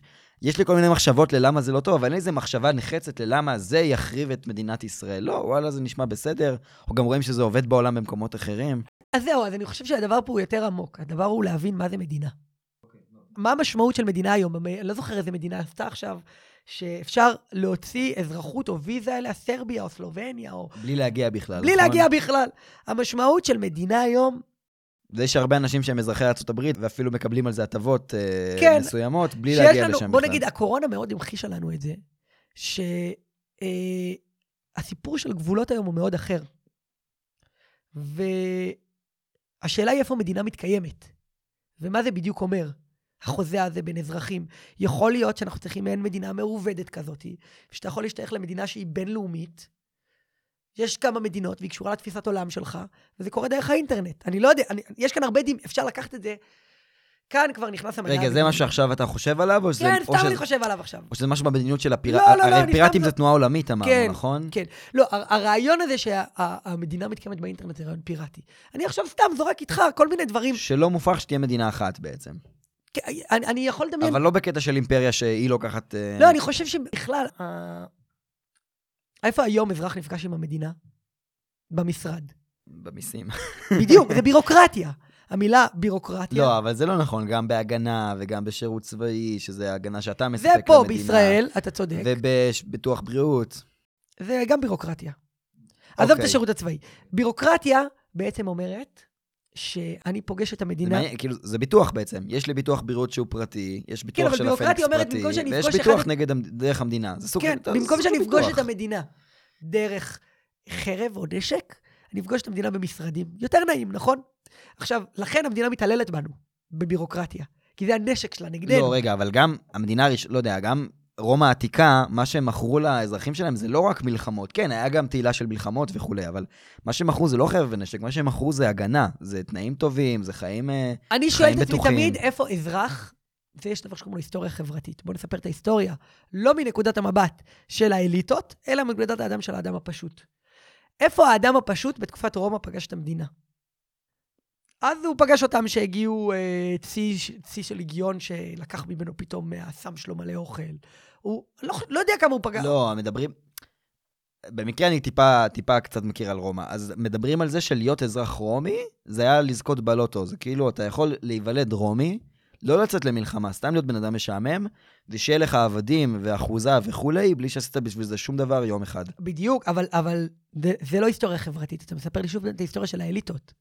יש לי כל מיני מחשבות ללמה זה לא טוב, אבל אין איזה מחשבה נחרצת ללמה זה יחריב את מדינת ישראל. לא, וואלה, זה נשמע בסדר. אנחנו גם רואים שזה עובד בעולם במקומות אחרים. אז זהו, אז אני חושב שהדבר פה הוא יותר עמוק. הדבר הוא להבין מה זה מדינה. מה המשמעות של מדינה היום? אני לא זוכר איזה מדינה עשתה עכשיו, שאפשר להוציא אזרחות או ויזה אליה, סרביה או סלובניה או... בלי להגיע בכלל. בלי נכון? להגיע בכלל. המשמעות של מדינה היום יש הרבה אנשים שהם אזרחי ארה"ב, ואפילו מקבלים על זה הטבות כן, מסוימות, בלי להגיע לנו, לשם בכלל. בוא נגיד, הקורונה מאוד המחישה לנו את זה, שהסיפור אה, של גבולות היום הוא מאוד אחר. והשאלה היא איפה מדינה מתקיימת, ומה זה בדיוק אומר, החוזה הזה בין אזרחים. יכול להיות שאנחנו צריכים מעין מדינה מעובדת כזאת, שאתה יכול להשתייך למדינה שהיא בינלאומית, יש כמה מדינות, והיא קשורה לתפיסת עולם שלך, וזה קורה דרך האינטרנט. אני לא יודע, אני, יש כאן הרבה דין, אפשר לקחת את זה. כאן כבר נכנס המדע. רגע, זה מה שעכשיו אתה חושב עליו? או שזה, כן, סתם אני חושב עליו עכשיו. או שזה משהו במדיניות של הפיראטים? לא, לא, לא, הרי פיראטים זה תנועה עולמית, אמרנו, כן, נכון? כן. לא, הרעיון הזה שהמדינה מתקיימת באינטרנט זה רעיון פיראטי. אני עכשיו סתם זורק איתך כל מיני דברים. שלא מופרך שתהיה מדינה אחת בעצם. כן, אני, אני יכול לדמיין... אבל לא בקטע של אימפריה שהיא לוקחת... לא, אה... אני חושב שבכלל, איפה היום אזרח נפגש עם המדינה? במשרד. במיסים. בדיוק, זה בירוקרטיה. המילה בירוקרטיה. לא, אבל זה לא נכון, גם בהגנה וגם בשירות צבאי, שזה הגנה שאתה מספק למדינה. פה בישראל, אתה צודק. ובביטוח בריאות. זה גם בירוקרטיה. עזוב את אוקיי. השירות הצבאי. בירוקרטיה בעצם אומרת שאני פוגש את זה המדינה... מעניין, כאילו, זה ביטוח בעצם. יש לי ביטוח בריאות שהוא פרטי, יש ביטוח אבל של הפניקס אומרת, פרטי, שאני ויש ביטוח אחד- נגד, דרך המדינה. זה סוג כן, זה במקום שאני אפגוש. את המדינה דרך חרב או נשק, אני אפגוש את המדינה במשרדים. יותר נעים, נכון? עכשיו, לכן המדינה מתעללת בנו, בבירוקרטיה. כי זה הנשק שלה נגדנו. לא, רגע, אבל גם המדינה לא יודע, גם רומא העתיקה, מה שהם מכרו לאזרחים שלהם זה לא רק מלחמות. כן, היה גם תהילה של מלחמות וכולי, אבל מה שהם מכרו זה לא חרב ונשק, מה שהם מכרו זה הגנה. זה תנאים טובים, זה חיים... אה, אני שואלת את עצמי בטוחים. תמיד איפה אזרח, ויש דבר שקוראים לו היסטוריה חברתית. בואו נספר את ההיסטוריה, לא מנקודת המבט של האליטות, אלא מנקודת האדם של האדם הפשוט. איפה האדם הפשוט בתקופת רומא פגש את המדינה? אז הוא פגש אותם שהגיעו אה, צי, צי של ליגיון שלקח ממנו פתאום מהסם שלו מלא אוכל. הוא לא, לא יודע כמה הוא פגש. לא, מדברים... במקרה אני טיפה, טיפה קצת מכיר על רומא. אז מדברים על זה שלהיות אזרח רומי, זה היה לזכות בלוטו. זה כאילו, אתה יכול להיוולד רומי, לא לצאת למלחמה, סתם להיות בן אדם משעמם, ושיהיה לך עבדים ואחוזה וכולי, בלי שעשית בשביל זה שום דבר יום אחד. בדיוק, אבל, אבל זה, זה לא היסטוריה חברתית. אתה מספר לי שוב את ההיסטוריה של האליטות.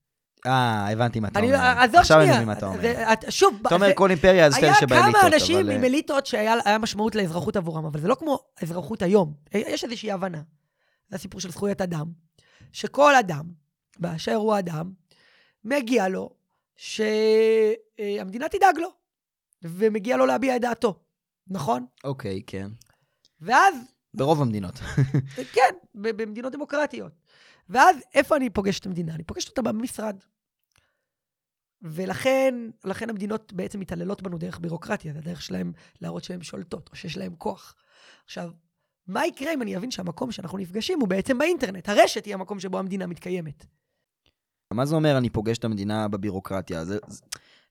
אה, הבנתי מה אתה אני, אומר. לא- עזוב עכשיו. אני מבין מה אתה אומר. שוב, אתה אומר כל אימפריה היה סטייל שבאליטות, כמה אנשים אבל... עם אה, אליטות שהיה היה משמעות לאזרחות עבורם, אבל זה לא כמו אזרחות היום. יש איזושהי הבנה. זה הסיפור של זכויות אדם, שכל אדם, באשר הוא אדם, מגיע לו שהמדינה תדאג לו, ומגיע לו להביע את דעתו, נכון? אוקיי, כן. ואז, ברוב המדינות. כן, במדינות דמוקרטיות. ואז, איפה אני פוגש את המדינה? אני פוגשת אותה במשרד. ולכן, לכן המדינות בעצם מתעללות בנו דרך בירוקרטיה, זה הדרך שלהם להראות שהן שולטות, או שיש להן כוח. עכשיו, מה יקרה אם אני אבין שהמקום שאנחנו נפגשים הוא בעצם באינטרנט? הרשת היא המקום שבו המדינה מתקיימת. מה זה אומר אני פוגש את המדינה בבירוקרטיה? זה, זה...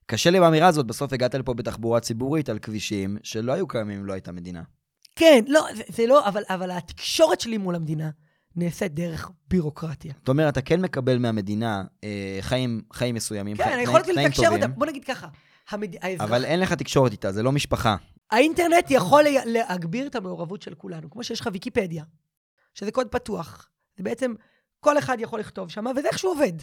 קשה לי באמירה הזאת, בסוף הגעת לפה בתחבורה ציבורית על כבישים שלא היו קיימים אם לא הייתה מדינה. כן, לא, זה, זה לא, אבל, אבל התקשורת שלי מול המדינה נעשית דרך בירוקרטיה. זאת אומרת, אתה כן מקבל מהמדינה אה, חיים, חיים מסוימים, כן, חי- אני תנאים- יכולת תנאים לתקשר טובים, אותה, בוא נגיד ככה, המד... האזרח... אבל אין לך תקשורת איתה, זה לא משפחה. האינטרנט יכול לה- להגביר את המעורבות של כולנו, כמו שיש לך ויקיפדיה, שזה קוד פתוח. זה בעצם, כל אחד יכול לכתוב שם, וזה איכשהו עובד,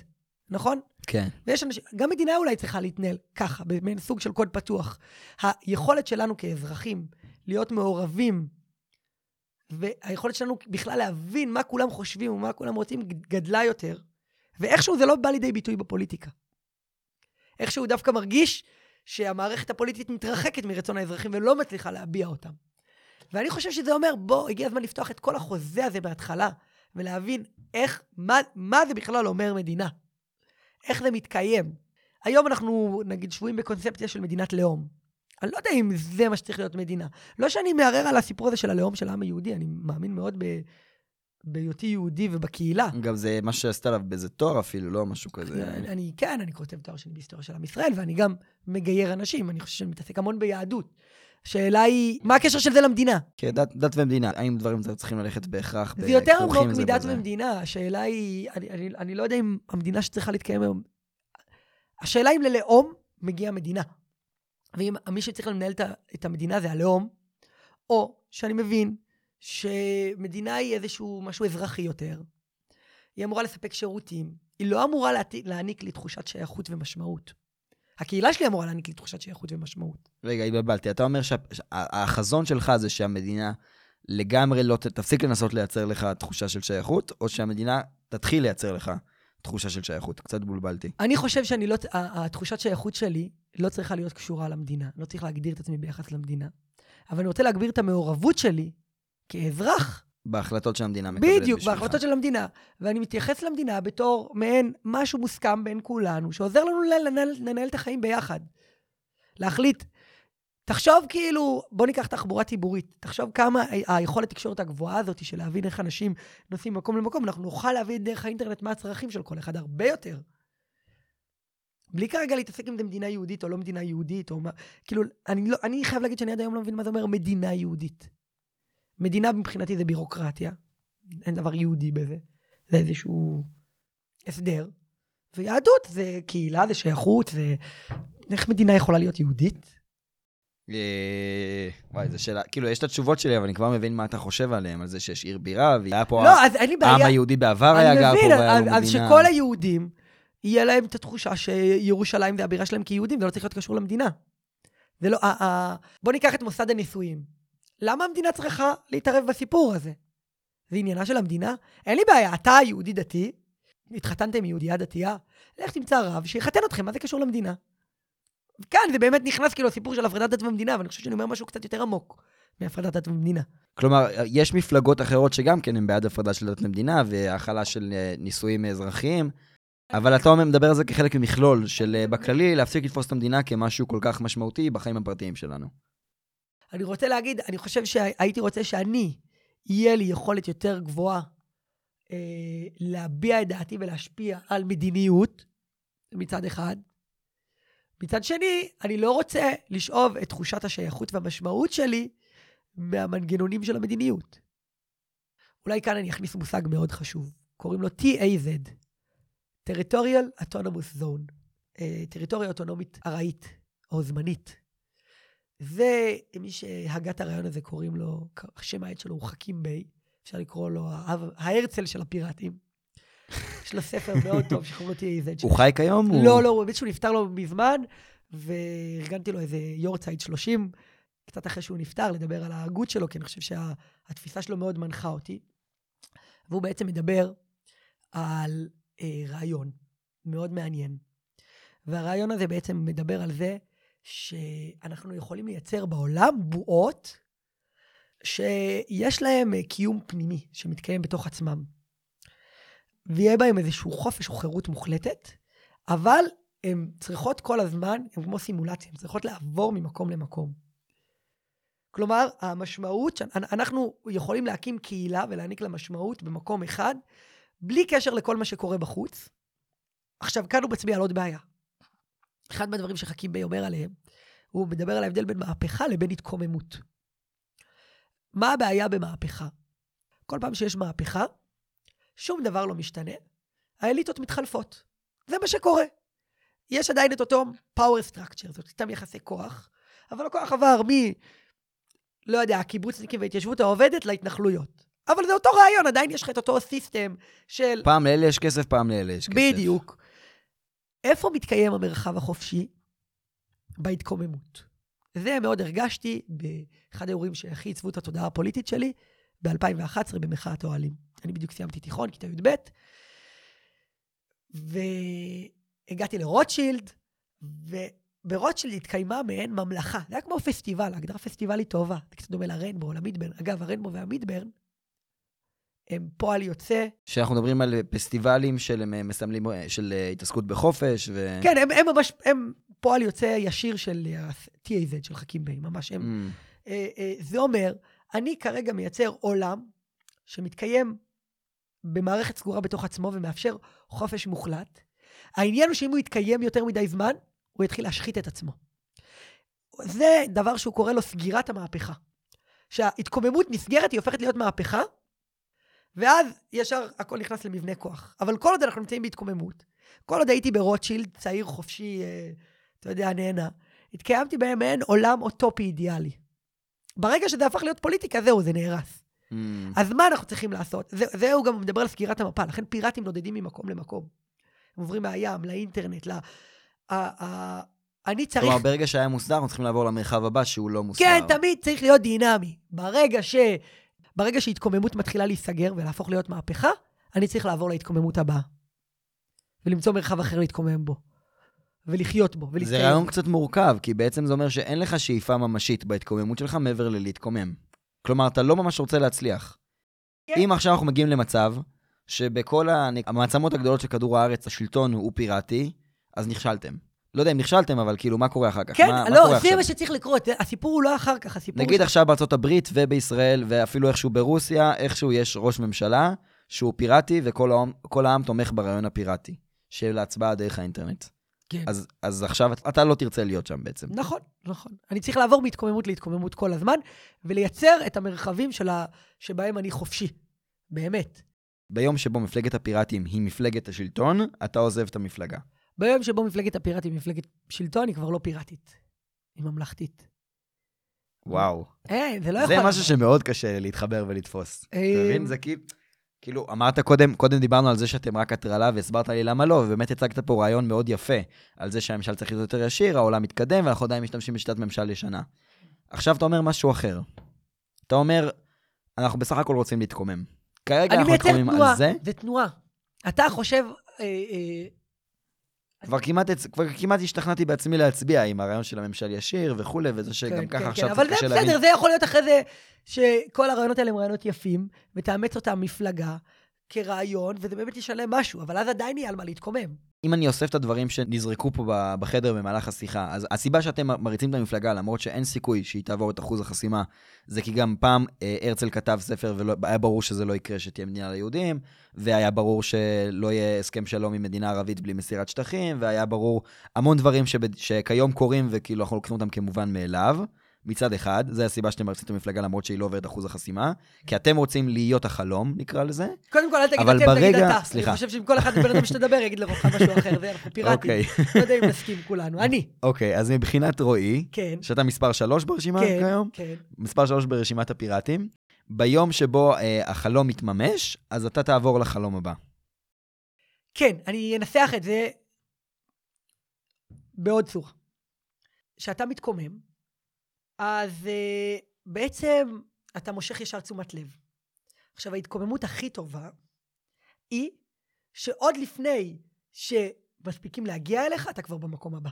נכון? כן. ויש אנשים, גם מדינה אולי צריכה להתנהל ככה, במין סוג של קוד פתוח. היכולת שלנו כאזרחים להיות מעורבים, והיכולת שלנו בכלל להבין מה כולם חושבים ומה כולם רוצים גדלה יותר, ואיכשהו זה לא בא לידי ביטוי בפוליטיקה. איכשהו דווקא מרגיש שהמערכת הפוליטית מתרחקת מרצון האזרחים ולא מצליחה להביע אותם. ואני חושב שזה אומר, בוא, הגיע הזמן לפתוח את כל החוזה הזה בהתחלה, ולהבין איך, מה, מה זה בכלל אומר מדינה. איך זה מתקיים. היום אנחנו, נגיד, שבויים בקונספציה של מדינת לאום. אני לא יודע אם זה מה שצריך להיות מדינה. לא שאני מערער על הסיפור הזה של הלאום של העם היהודי, אני מאמין מאוד ב... בהיותי יהודי ובקהילה. גם זה מה שעשית עליו באיזה תואר אפילו, לא משהו כזה. אני, אני, כן, אני כותב תואר שני בהיסטוריה של עם ישראל, ואני גם מגייר אנשים, אני חושב שאני מתעסק המון ביהדות. השאלה היא, מה הקשר של זה למדינה? כן, דת, דת ומדינה, האם דברים צריכים ללכת בהכרח זה יותר כרוכים עמוק זה מדת בזה? ומדינה, השאלה היא, אני, אני, אני לא יודע אם המדינה שצריכה להתקיים היום, השאלה אם ללאום מגיעה מדינה. ואם מי שצריך לנהל את המדינה זה הלאום, או שאני מבין שמדינה היא איזשהו משהו אזרחי יותר, היא אמורה לספק שירותים, היא לא אמורה להעניק לי תחושת שייכות ומשמעות. הקהילה שלי אמורה להעניק לי תחושת שייכות ומשמעות. רגע, התבלבלתי. אתה אומר שהחזון שלך זה שהמדינה לגמרי לא תפסיק לנסות לייצר לך תחושה של שייכות, או שהמדינה תתחיל לייצר לך תחושה של שייכות? קצת בולבלתי. אני חושב שאני לא, התחושת שייכות שלי לא צריכה להיות קשורה למדינה. לא צריך להגדיר את עצמי ביחס למדינה. אבל אני רוצה להגביר את המעורבות שלי כאזרח, בהחלטות שהמדינה מקבלת בדיוק, בשבילך. בהחלטות של המדינה. ואני מתייחס למדינה בתור מעין משהו מוסכם בין כולנו, שעוזר לנו לנהל, לנהל את החיים ביחד. להחליט, תחשוב כאילו, בוא ניקח תחבורה ציבורית, תחשוב כמה היכולת תקשורת הגבוהה הזאת של להבין איך אנשים נוסעים ממקום למקום, אנחנו נוכל להבין דרך האינטרנט מה הצרכים של כל אחד, הרבה יותר. בלי כרגע להתעסק אם זה מדינה יהודית או לא מדינה יהודית, או מה, כאילו, אני, לא, אני חייב להגיד שאני עד היום לא מבין מה זה אומר מדינה יהודית. מדינה מבחינתי זה בירוקרטיה, אין דבר יהודי בזה, זה איזשהו הסדר. ויהדות זה קהילה, זה שייכות, זה... איך מדינה יכולה להיות יהודית? אה, וואי, זו שאלה, כאילו, יש את התשובות שלי, אבל אני כבר מבין מה אתה חושב עליהם, על זה שיש עיר בירה, והיה פה... לא, אז אין לי בעיה. העם היהודי בעבר היה גר פה והיה לו מדינה. אז שכל היהודים, יהיה להם את התחושה שירושלים זה הבירה שלהם כיהודים, זה לא צריך להיות קשור למדינה. זה לא, ה- ה- בוא ניקח את מוסד הנישואים. למה המדינה צריכה להתערב בסיפור הזה? זה עניינה של המדינה? אין לי בעיה, אתה יהודי דתי, התחתנתם עם יהודייה דתייה, לך תמצא רב שיחתן אתכם, מה זה קשור למדינה? כאן זה באמת נכנס כאילו לסיפור של הפרדת דת ומדינה, ואני חושב שאני אומר משהו קצת יותר עמוק מהפרדת דת ומדינה. כלומר, יש מפלגות אחרות שגם כן הן בעד הפרדה של דת למדינה והכלה של אה, נישואים אזרחיים, אבל אתה מדבר על זה כחלק ממכלול של אה, בכללי להפסיק לתפוס את המדינה כמשהו כל כך משמעותי בחיים הפרטיים שלנו. אני רוצה להגיד, אני חושב שהייתי רוצה שאני, יהיה לי יכולת יותר גבוהה אה, להביע את דעתי ולהשפיע על מדיניות, מצד אחד. מצד שני, אני לא רוצה לשאוב את תחושת השייכות והמשמעות שלי מהמנגנונים של המדיניות. אולי כאן אני אכניס מושג מאוד חשוב, קוראים לו TAZ, Territorial Autonomous Zone, אה, טריטוריה אוטונומית ארעית או זמנית. זה, מי שהגה את הרעיון הזה קוראים לו, השם העט שלו הוא חכים ביי, אפשר לקרוא לו ההרצל של הפיראטים. יש לו ספר מאוד טוב שקוראים לו TAZ. הוא חי כיום? לא, לא, הוא באמת שהוא נפטר לו מזמן, וארגנתי לו איזה יורצייט 30, קצת אחרי שהוא נפטר, לדבר על ההגות שלו, כי אני חושב שהתפיסה שלו מאוד מנחה אותי. והוא בעצם מדבר על אה, רעיון מאוד מעניין. והרעיון הזה בעצם מדבר על זה שאנחנו יכולים לייצר בעולם בועות שיש להם אה, קיום פנימי שמתקיים בתוך עצמם. ויהיה בהם איזשהו חופש או חירות מוחלטת, אבל הן צריכות כל הזמן, הן כמו סימולציה, הן צריכות לעבור ממקום למקום. כלומר, המשמעות, אנחנו יכולים להקים קהילה ולהעניק לה משמעות במקום אחד, בלי קשר לכל מה שקורה בחוץ. עכשיו, כאן הוא מצביע על עוד בעיה. אחד מהדברים שחכים ביי אומר עליהם, הוא מדבר על ההבדל בין מהפכה לבין התקוממות. מה הבעיה במהפכה? כל פעם שיש מהפכה, שום דבר לא משתנה, האליטות מתחלפות. זה מה שקורה. יש עדיין את אותו power structure, זאת אותם יחסי כוח, אבל הכוח עבר מ... לא יודע, הקיבוצניקים וההתיישבות העובדת להתנחלויות. אבל זה אותו רעיון, עדיין יש לך את אותו סיסטם של... פעם לאלה יש כסף, פעם לאלה יש כסף. בדיוק. איפה מתקיים המרחב החופשי? בהתקוממות. זה מאוד הרגשתי באחד האירועים שהכי עיצבו את התודעה הפוליטית שלי, ב-2011 במחאת אוהלים. אני בדיוק סיימתי תיכון, כיתה י"ב, והגעתי לרוטשילד, וברוטשילד התקיימה מעין ממלכה. זה היה כמו פסטיבל, הגדרה פסטיבלית טובה. זה קצת דומה לריינבו, למידברן. אגב, הריינבו והמידברן הם פועל יוצא שאנחנו מדברים על פסטיבלים של הם מסמלים, של אה, התעסקות בחופש, ו... כן, הם, הם ממש, הם פועל יוצא ישיר של ה-TAZ, של חכים ביי, ממש הם. Mm. אה, אה, זה אומר, אני כרגע מייצר עולם שמתקיים במערכת סגורה בתוך עצמו ומאפשר חופש מוחלט. העניין הוא שאם הוא יתקיים יותר מדי זמן, הוא יתחיל להשחית את עצמו. זה דבר שהוא קורא לו סגירת המהפכה. שההתקוממות נסגרת, היא הופכת להיות מהפכה, ואז ישר הכל נכנס למבנה כוח. אבל כל עוד אנחנו נמצאים בהתקוממות, כל עוד הייתי ברוטשילד, צעיר חופשי, אה, אתה יודע, נהנה, התקיימתי בהם מעין עולם אוטופי אידיאלי. ברגע שזה הפך להיות פוליטיקה, זהו, זה נהרס. Mm. אז מה אנחנו צריכים לעשות? זה, זהו גם מדבר על סגירת המפה, לכן פיראטים נודדים ממקום למקום. הם עוברים מהים, לאינטרנט, ל... ה, ה, אני צריך... כלומר, ברגע שהיה מוסדר, אנחנו צריכים לעבור למרחב הבא שהוא לא מוסדר. כן, תמיד צריך להיות דינמי. ברגע ש... ברגע שהתקוממות מתחילה להיסגר ולהפוך להיות מהפכה, אני צריך לעבור להתקוממות הבאה. ולמצוא מרחב אחר להתקומם בו. ולחיות בו, זה ולהתקיים. רעיון קצת מורכב, כי בעצם זה אומר שאין לך שאיפה ממשית בהתקוממות שלך מעבר ללהתקומם. כלומר, אתה לא ממש רוצה להצליח. כן. אם עכשיו אנחנו מגיעים למצב שבכל המעצמות הגדולות של כדור הארץ השלטון הוא פיראטי, אז נכשלתם. לא יודע אם נכשלתם, אבל כאילו, מה קורה אחר כך? כן, מה, מה לא, קורה זה? מה שצריך לקרות. הסיפור הוא לא אחר כך, הסיפור נגיד הוא... עכשיו בארצות הברית ובישראל, ואפילו איכשהו ברוסיה, איכשהו יש ראש ממשלה שהוא פיראטי, וכל העם, העם תומך ברעיון הפיראטי, של ההצבעה דרך האינטרנט. כן. אז, אז עכשיו אתה לא תרצה להיות שם בעצם. נכון, נכון. אני צריך לעבור מהתקוממות להתקוממות כל הזמן, ולייצר את המרחבים של ה... שבהם אני חופשי. באמת. ביום שבו מפלגת הפיראטים היא מפלגת השלטון, אתה עוזב את המפלגה. ביום שבו מפלגת הפיראטים היא מפלגת שלטון, היא כבר לא פיראטית. היא ממלכתית. וואו. אין, זה לא יכול... זה משהו שמאוד קשה להתחבר ולתפוס. אתה אה, מבין? זה כאילו... כאילו, אמרת קודם, קודם דיברנו על זה שאתם רק הטרלה, והסברת לי למה לא, ובאמת הצגת פה רעיון מאוד יפה, על זה שהממשל צריך להיות יותר ישיר, העולם מתקדם, ואנחנו עדיין משתמשים בשיטת ממשל ישנה. עכשיו אתה אומר משהו אחר. אתה אומר, אנחנו בסך הכל רוצים להתקומם. כרגע אני אנחנו מייצר מתקוממים תנועה, על זה, זה תנועה. אתה חושב... אה, אה, כבר כמעט, כבר כמעט השתכנעתי בעצמי להצביע עם הרעיון של הממשל ישיר וכולי, וזה שגם כן, ככה כן, עכשיו כן, קצת אבל זה בסדר, להבין. זה יכול להיות אחרי זה שכל הרעיונות האלה הם רעיונות יפים, ותאמץ אותם מפלגה כרעיון, וזה באמת ישלם משהו, אבל אז עדיין יהיה על מה להתקומם. אם אני אוסף את הדברים שנזרקו פה בחדר במהלך השיחה, אז הסיבה שאתם מריצים את המפלגה, למרות שאין סיכוי שהיא תעבור את אחוז החסימה, זה כי גם פעם אה, הרצל כתב ספר והיה ברור שזה לא יקרה שתהיה מדינה ליהודים, והיה ברור שלא יהיה הסכם שלום עם מדינה ערבית בלי מסירת שטחים, והיה ברור המון דברים שבד... שכיום קורים וכאילו אנחנו לוקחים אותם כמובן מאליו. מצד אחד, זה הסיבה שאתם מרצים את המפלגה למרות שהיא לא עוברת אחוז החסימה, כי אתם רוצים להיות החלום, נקרא לזה. קודם כל, אל תגיד אתם, תגיד ברגע- אתה. סליחה. אני חושב שאם כל אחד בן אדם שתדבר, יגיד לך משהו אחר, זה אנחנו פיראטים. אוקיי, לא יודע אם נסכים כולנו. אני, אוקיי, אז מבחינת רועי, כן, שאתה מספר 3 ברשימה כן, כיום, כן. מספר 3 ברשימת הפיראטים, ביום שבו אה, החלום מתממש, אז אתה תעבור לחלום הבא. כן, אני אנסח את זה בעוד צורה. כשאתה מתקומם, אז uh, בעצם אתה מושך ישר תשומת לב. עכשיו, ההתקוממות הכי טובה היא שעוד לפני שמספיקים להגיע אליך, אתה כבר במקום הבא.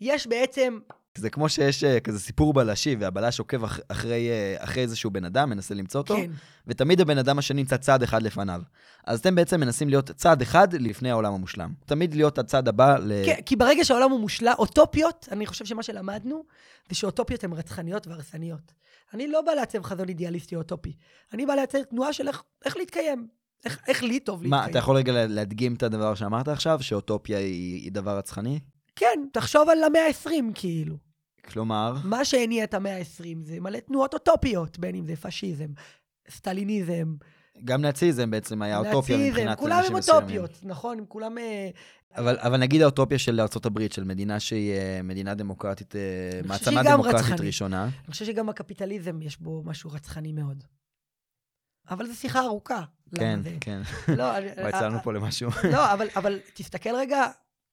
יש בעצם, זה כמו שיש אה, כזה סיפור בלשי, והבלש עוקב אח, אחרי, אה, אחרי איזשהו בן אדם, מנסה למצוא אותו, כן, ותמיד הבן אדם השני נמצא צעד אחד לפניו. אז אתם בעצם מנסים להיות צעד אחד לפני העולם המושלם. תמיד להיות הצעד הבא ל... כן, כי ברגע שהעולם הוא מושלם, אוטופיות, אני חושב שמה שלמדנו, זה שאוטופיות הן רצחניות והרסניות. אני לא בא לעצב חזון אידיאליסטי אוטופי. אני בא לייצר תנועה של איך, איך להתקיים. איך, איך לי טוב להתקיים. מה, אתה יכול רגע לה- להדגים את הדבר שאמרת עכשיו, שאוטופיה היא, היא דבר רצחני? כן, תחשוב על המאה ה-20, כאילו. כלומר, מה שהניע את המאה ה-20 זה מלא תנועות אוטופיות, בין אם זה פשיזם, סטליניזם, גם נאציזם בעצם היה אוטופיה נאציזם, מבחינת כולם הם אנשים מסוימים. אוטופיות, נכון? הם כולם... אה, אבל, אבל נגיד האוטופיה של ארה"ב, של מדינה שהיא אה, מדינה דמוקרטית, אה, מעצמה דמוקרטית רצחנית. ראשונה. אני חושב שגם הקפיטליזם יש בו משהו רצחני מאוד. אבל זו שיחה ארוכה. כן, כן. לא, כבר יצאנו פה למשהו. לא, אבל, אבל תסתכל רגע,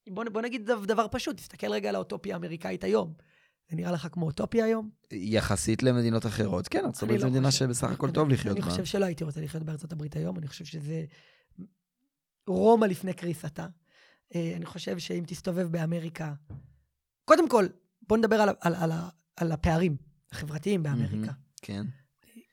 בוא, בוא נגיד דו- דבר פשוט, תסתכל רגע על האוטופיה האמריקאית היום. זה נראה לך כמו אוטופיה היום? יחסית למדינות אחרות, כן, ארצות אני הברית זו לא מדינה חושב. שבסך הכל אני- טוב לחיות אני בה. חושב שלא הייתי רוצה לחיות בארצות הברית היום, אני חושב שזה רומא לפני קריסתה. אה, אני חושב שאם תסתובב באמריקה... קודם כל, בוא נדבר על, על, על, על הפערים החברתיים באמריקה. כן,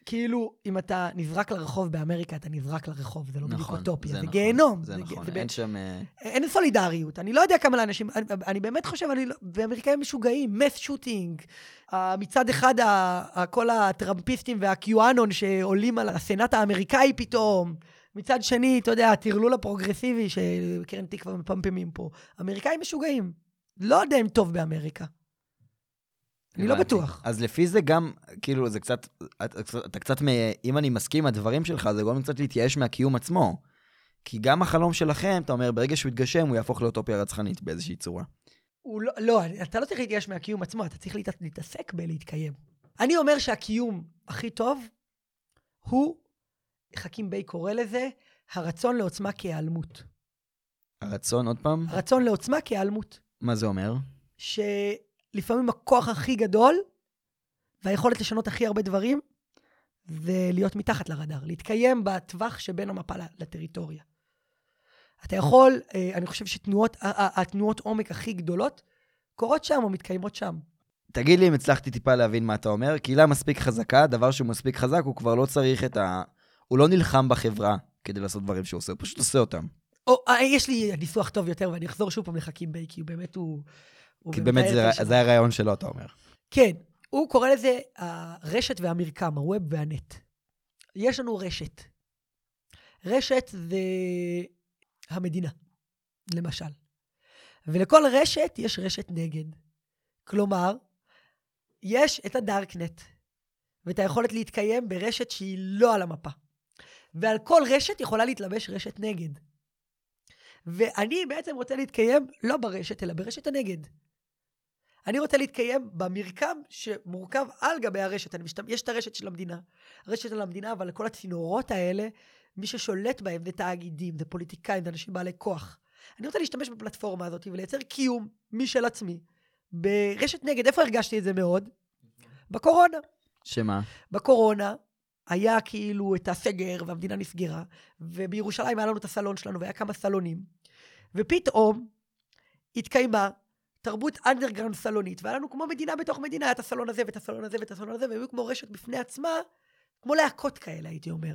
כאילו, אם אתה נזרק לרחוב באמריקה, אתה נזרק לרחוב, זה לא בדיוק נכון. אוטופיה, זה, נכון, גיהנום. זה ג- נכון, זה אין שם... אה, אין סולידריות. אני לא יודע כמה לאנשים, אני, אני באמת חושב, אני לא, ואמריקאים משוגעים, מס שוטינג. Uh, מצד אחד, כל הטראמפיסטים והקיואנון שעולים על הסנאט האמריקאי פתאום. מצד שני, אתה יודע, הטרלול הפרוגרסיבי שקרן תקווה מפמפמים פה. אמריקאים משוגעים. לא יודע אם טוב באמריקה. אני לא. בטוח. אז לפי זה גם, כאילו, זה קצת, אתה, קצת, אם אני מסכים עם הדברים שלך, זה גורם קצת להתייאש מהקיום עצמו. כי גם החלום שלכם, אתה אומר, ברגע שהוא יתגשם, הוא יהפוך לאוטופיה רצחנית באיזושהי צורה. הוא לא, לא, אתה לא צריך להתייאש מהקיום עצמו, אתה צריך להת, להתעסק בלהתקיים. אני אומר שהקיום הכי טוב הוא, חכים ביי קורא לזה, הרצון לעוצמה כהיעלמות. הרצון, עוד פעם, הרצון לעוצמה כהיעלמות. מה זה אומר? שלפעמים הכוח הכי גדול והיכולת לשנות הכי הרבה דברים זה להיות מתחת לרדאר, להתקיים בטווח שבין המפה לטריטוריה. אתה יכול, אה, אני חושב שתנועות, עומק הכי גדולות קורות שם או מתקיימות שם. תגיד לי אם הצלחתי טיפה להבין מה אתה אומר. קהילה מספיק חזקה, דבר שהוא מספיק חזק, הוא כבר לא צריך את ה... הוא לא נלחם בחברה כדי לעשות דברים שהוא עושה, הוא פשוט עושה אותם. או, אה, יש לי ניסוח טוב יותר, ואני אחזור שוב פעם לחכים ביי, כי הוא באמת הוא... כי באמת זה, זה זה הרעיון שלו, אתה אומר. כן, הוא קורא לזה הרשת והמרקם, הווב והנט. יש לנו רשת. רשת זה המדינה, למשל. ולכל רשת יש רשת נגד. כלומר, יש את הדארקנט, ואת היכולת להתקיים ברשת שהיא לא על המפה. ועל כל רשת יכולה להתלבש רשת נגד. ואני בעצם רוצה להתקיים לא ברשת, אלא ברשת הנגד. אני רוצה להתקיים במרקם שמורכב על גבי הרשת. אני משת... יש את הרשת של המדינה, הרשת של המדינה, אבל כל הצינורות האלה, מי ששולט בהם זה תאגידים, זה פוליטיקאים, זה אנשים בעלי כוח. אני רוצה להשתמש בפלטפורמה הזאת ולייצר קיום משל עצמי. ברשת נגד, איפה הרגשתי את זה מאוד? בקורונה. שמה? בקורונה היה כאילו את הסגר והמדינה נסגרה, ובירושלים היה לנו את הסלון שלנו והיה כמה סלונים, ופתאום התקיימה תרבות אנדרגראונד סלונית, והיה לנו כמו מדינה בתוך מדינה, היה את הסלון הזה ואת הסלון הזה ואת הסלון הזה, והיו כמו רשת בפני עצמה, כמו להקות כאלה, הייתי אומר.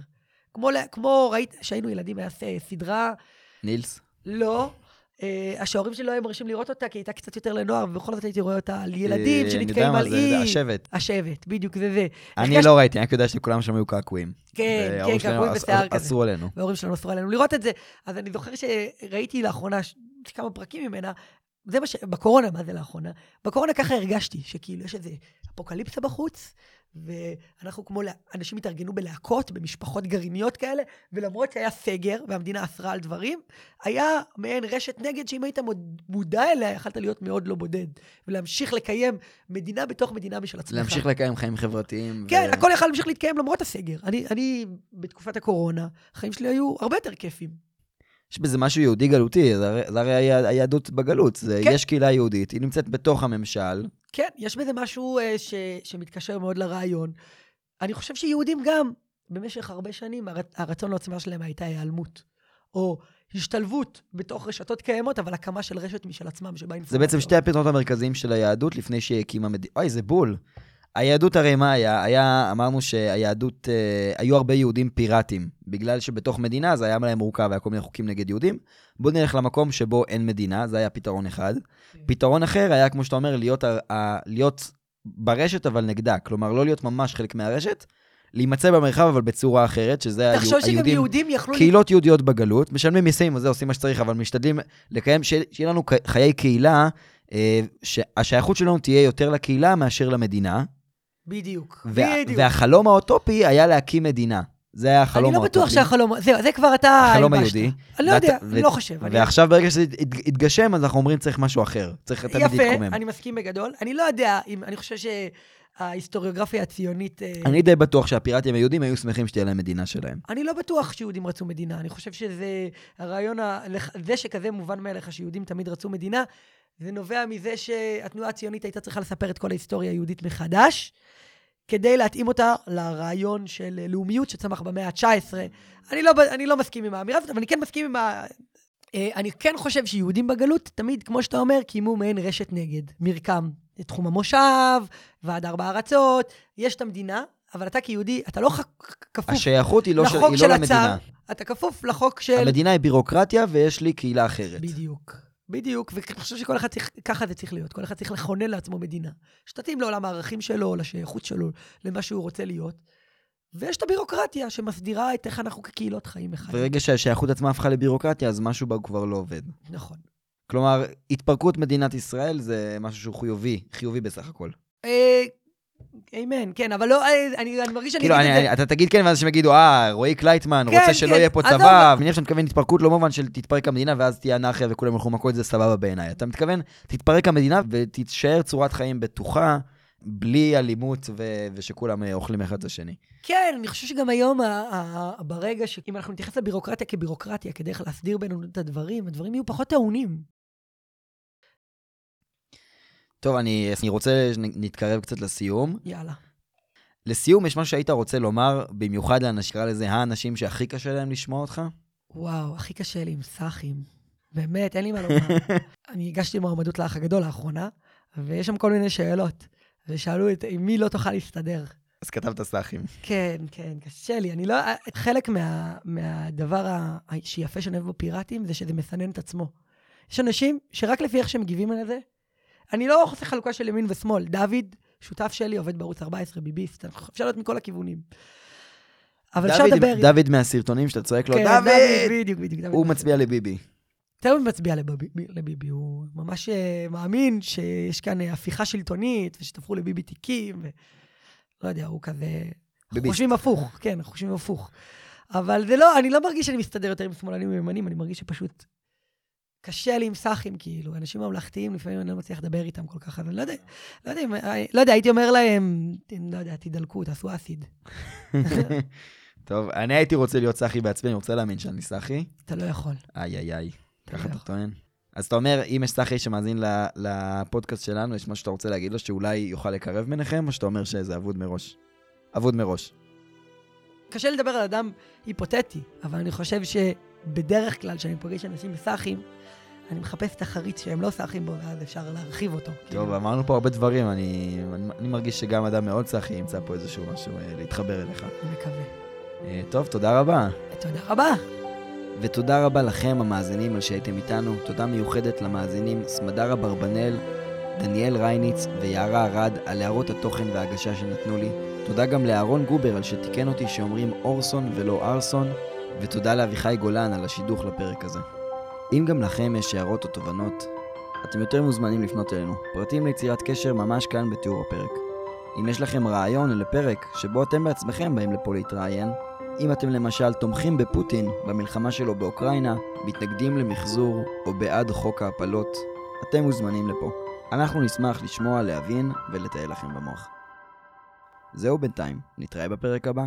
כמו, כמו ראית, כשהיינו ילדים, היה סדרה, נילס? לא, אה, שההורים שלי לא היו מרשים לראות אותה, כי הייתה קצת יותר לנוער, ובכל זאת הייתי רואה אותה על ילדים אה, שנתקעים על אי. השבט. השבט, בדיוק, זה זה. אני לא ראיתי, אני רק יודע שכולם שם היו קעקועים. כן, כן, קעקועים בשיער כזה. אסרו עלינו. וההורים שלנו אסרו עלינו לראות את זה. אז אני זוכר שראיתי לאחרונה כמה פרקים ממנה, זה מה ש... בקורונה, מה זה לאחרונה? בקורונה ככה הרגשתי, שכאילו יש איזה אפוקליפסה בחוץ, ואנחנו כמו, אנשים התארגנו בלהקות, במשפחות גרעיניות כאלה, ולמרות שהיה סגר, והמדינה אסרה על דברים, היה מעין רשת נגד שאם היית מוד- מודע אליה, יכלת להיות מאוד לא בודד, ולהמשיך לקיים מדינה בתוך מדינה משל עצמך. להמשיך לקיים חיים חברתיים. כן, ו- הכל יכל להמשיך להתקיים למרות הסגר. אני, אני, בתקופת הקורונה, החיים שלי היו הרבה יותר כיפים. יש בזה משהו יהודי גלותי, זה הרי- זה הרי היה- היהדות בגלות. זה- כן. יש קהילה יהודית, היא נמצאת בתוך הממשל. כן, יש בזה משהו אה, ש, שמתקשר מאוד לרעיון. אני חושב שיהודים גם, במשך הרבה שנים, הר, הרצון לעוצמה שלהם הייתה היעלמות. או השתלבות בתוך רשתות קיימות, אבל הקמה של רשת משל עצמם, שבה זה אינפורמציה. בעצם שתי הפתרונות המרכזיים של היהדות לפני שהיא הקימה מדינה. אוי, זה בול. היהדות הרי מה היה? היה, אמרנו שהיהדות, אה, היו הרבה יהודים פיראטים. בגלל שבתוך מדינה זה היה להם מורכב, היה כל מיני חוקים נגד יהודים. בואו נלך למקום שבו אין מדינה, זה היה פתרון אחד. פתרון אחר היה, כמו שאתה אומר, להיות, ה- להיות ברשת אבל נגדה. כלומר, לא להיות ממש חלק מהרשת, להימצא במרחב אבל בצורה אחרת, שזה תחשוב היו- שגם היהודים... יהודים יכלו... קהילות יהודיות בגלות, משלמים מיסים וזה, עושים מה שצריך, אבל משתדלים לקיים, שיהיה שיהיה לנו חיי קהילה, אה, שהשייכות שלנו תהיה יותר לקהילה מאשר למדינה. בדיוק, וה- בדיוק. והחלום האוטופי היה להקים מדינה. זה היה החלום אני לא האוטופי. בטוח שהחלום... זהו, זה כבר אתה... החלום. היהודי. אני לא ואת- יודע, ו- אני לא חושב. אני- ועכשיו ברגע שזה יתגשם, אז אנחנו אומרים צריך משהו אחר. צריך תמיד יפה, להתקומם. אני מסכים בגדול. אני לא יודע אם... אני חושב שההיסטוריוגרפיה הציונית... אה, אני די בטוח שהפיראטים היהודים היו שמחים שתהיה להם מדינה שלהם. אני לא בטוח שיהודים רצו מדינה. אני חושב שזה הרעיון, ה... זה שכזה מובן מאליך שיהודים תמיד רצו מדינה, זה נובע מזה שהתנועה הציונית הייתה צריכה לספר את כל ההיסטוריה היהודית מחדש, כדי להתאים אותה לרעיון של לאומיות שצמח במאה ה-19. אני לא, אני לא מסכים עם האמירה הזאת, אבל אני כן מסכים עם ה... אה, אני כן חושב שיהודים בגלות, תמיד, כמו שאתה אומר, קיימו מעין רשת נגד, מרקם. תחום המושב, ועד ארבע ארצות, יש את המדינה, אבל אתה כיהודי, אתה לא ח- כפוף השייכות היא לא של- לחוק היא של לא למדינה. אתה כפוף לחוק של... המדינה היא בירוקרטיה ויש לי קהילה אחרת. בדיוק. בדיוק, ואני חושב שכל אחד צריך, ככה זה צריך להיות. כל אחד צריך לכונן לעצמו מדינה. שתתאים לעולם הערכים שלו, לשייכות שלו, למה שהוא רוצה להיות. ויש את הבירוקרטיה שמסדירה את איך אנחנו כקהילות חיים אחד. ברגע שהשייכות עצמה הפכה לבירוקרטיה, אז משהו בה כבר לא עובד. נכון. כלומר, התפרקות מדינת ישראל זה משהו שהוא חיובי, חיובי בסך הכל. אמן, כן, אבל לא, אה, אני, אני מרגיש שאני כאילו, אגיד את זה. אתה תגיד כן, ואז אנשים יגידו, אה, רועי קלייטמן כן, רוצה שלא כן, יהיה פה. צבא. אני מניח שאתה מתכוון התפרקות לא במובן של תתפרק המדינה ואז תהיה אנרכיה וכולם ילכו מכות, זה סבבה בעיניי. אתה מתכוון, תתפרק המדינה ותישאר צורת חיים בטוחה, בלי אלימות ו- ושכולם אה, אוכלים אחד את השני. כן, אני חושב שגם היום, ה- ה- ברגע שאם אנחנו נתייחס לבירוקרטיה כבירוקרטיה, כדרך להסדיר בינינו את הדברים, הדברים יהיו פחות טעונים. טוב, אני, אני רוצה שנתקרב קצת לסיום. יאללה. לסיום, יש משהו שהיית רוצה לומר, במיוחד לאנשים, קרא לזה האנשים שהכי קשה להם לשמוע אותך? וואו, הכי קשה לי עם סאחים. באמת, אין לי מה לומר. אני הגשתי מועמדות לאח הגדול לאחרונה, ויש שם כל מיני שאלות. ושאלו את עם מי לא תוכל להסתדר. אז כתבת סאחים. כן, כן, קשה לי. אני לא... חלק מה, מהדבר ה- שיפה שאני אוהב בפיראטים זה שזה מסנן את עצמו. יש אנשים שרק לפי איך שהם מגיבים על זה, אני לא עושה חלוקה של ימין ושמאל. דוד, שותף שלי, עובד בערוץ 14, ביביסט, אפשר להיות מכל הכיוונים. אבל אפשר לדבר... דוד מהסרטונים שאתה צועק לו, כן, דוד! בדיוק, בדיוק. הוא. מצביע לביבי. תמיד מצביע לביבי, הוא ממש אה, מאמין שיש כאן אה, הפיכה שלטונית, ושתפרו לביבי תיקים, ולא יודע, הוא כזה... ביביסט. חושבים הפוך, כן, חושבים הפוך. אבל זה לא, אני לא מרגיש שאני מסתדר יותר עם שמאלנים וימנים, אני מרגיש שפשוט קשה לי עם סאחים, כאילו. אנשים ממלכתיים, לפעמים אני לא מצליח לדבר איתם כל כך, אז אני לא יודע, לא יודע, אם- לא יודע, הייתי אומר להם, לא יודע, תדלקו, תעשו אסיד. טוב, אני הייתי רוצה להיות סאחי בעצמי, אני רוצה להאמין שאני סאחי. אתה לא יכול. איי איי איי, ככה לא אתה. טוען. אז אתה אומר, אם יש סאחי שמאזין לפודקאסט שלנו, יש משהו שאתה רוצה להגיד לו שאולי יוכל לקרב ביניכם, או שאתה אומר שזה אבוד מראש? אבוד מראש. קשה לדבר על אדם היפותטי, אבל אני חושב שבדרך כלל, כשאני פוגש אנשים בסאחים, אני מחפש את החריץ שהם לא סאחים בו, ואז אפשר להרחיב אותו. טוב, כאילו, אמרנו פה הרבה דברים, אני, אני, אני מרגיש שגם אדם מאוד סאחי ימצא פה איזשהו משהו אה, להתחבר אליך. אני מקווה. אה, טוב, תודה רבה. תודה רבה. ותודה רבה לכם המאזינים על שהייתם איתנו. תודה מיוחדת למאזינים סמדר אברבנאל, דניאל רייניץ ויערה ארד על הערות התוכן וההגשה שנתנו לי. תודה גם לאהרון גובר על שתיקן אותי שאומרים אורסון ולא ארסון, ותודה לאביחי גולן על השידוך לפרק הזה. אם גם לכם יש הערות או תובנות, אתם יותר מוזמנים לפנות אלינו. פרטים ליצירת קשר ממש כאן בתיאור הפרק. אם יש לכם רעיון לפרק שבו אתם בעצמכם באים לפה להתראיין, אם אתם למשל תומכים בפוטין במלחמה שלו באוקראינה, מתנגדים למחזור או בעד חוק ההפלות, אתם מוזמנים לפה. אנחנו נשמח לשמוע, להבין ולטייל לכם במוח. זהו בינתיים, נתראה בפרק הבא.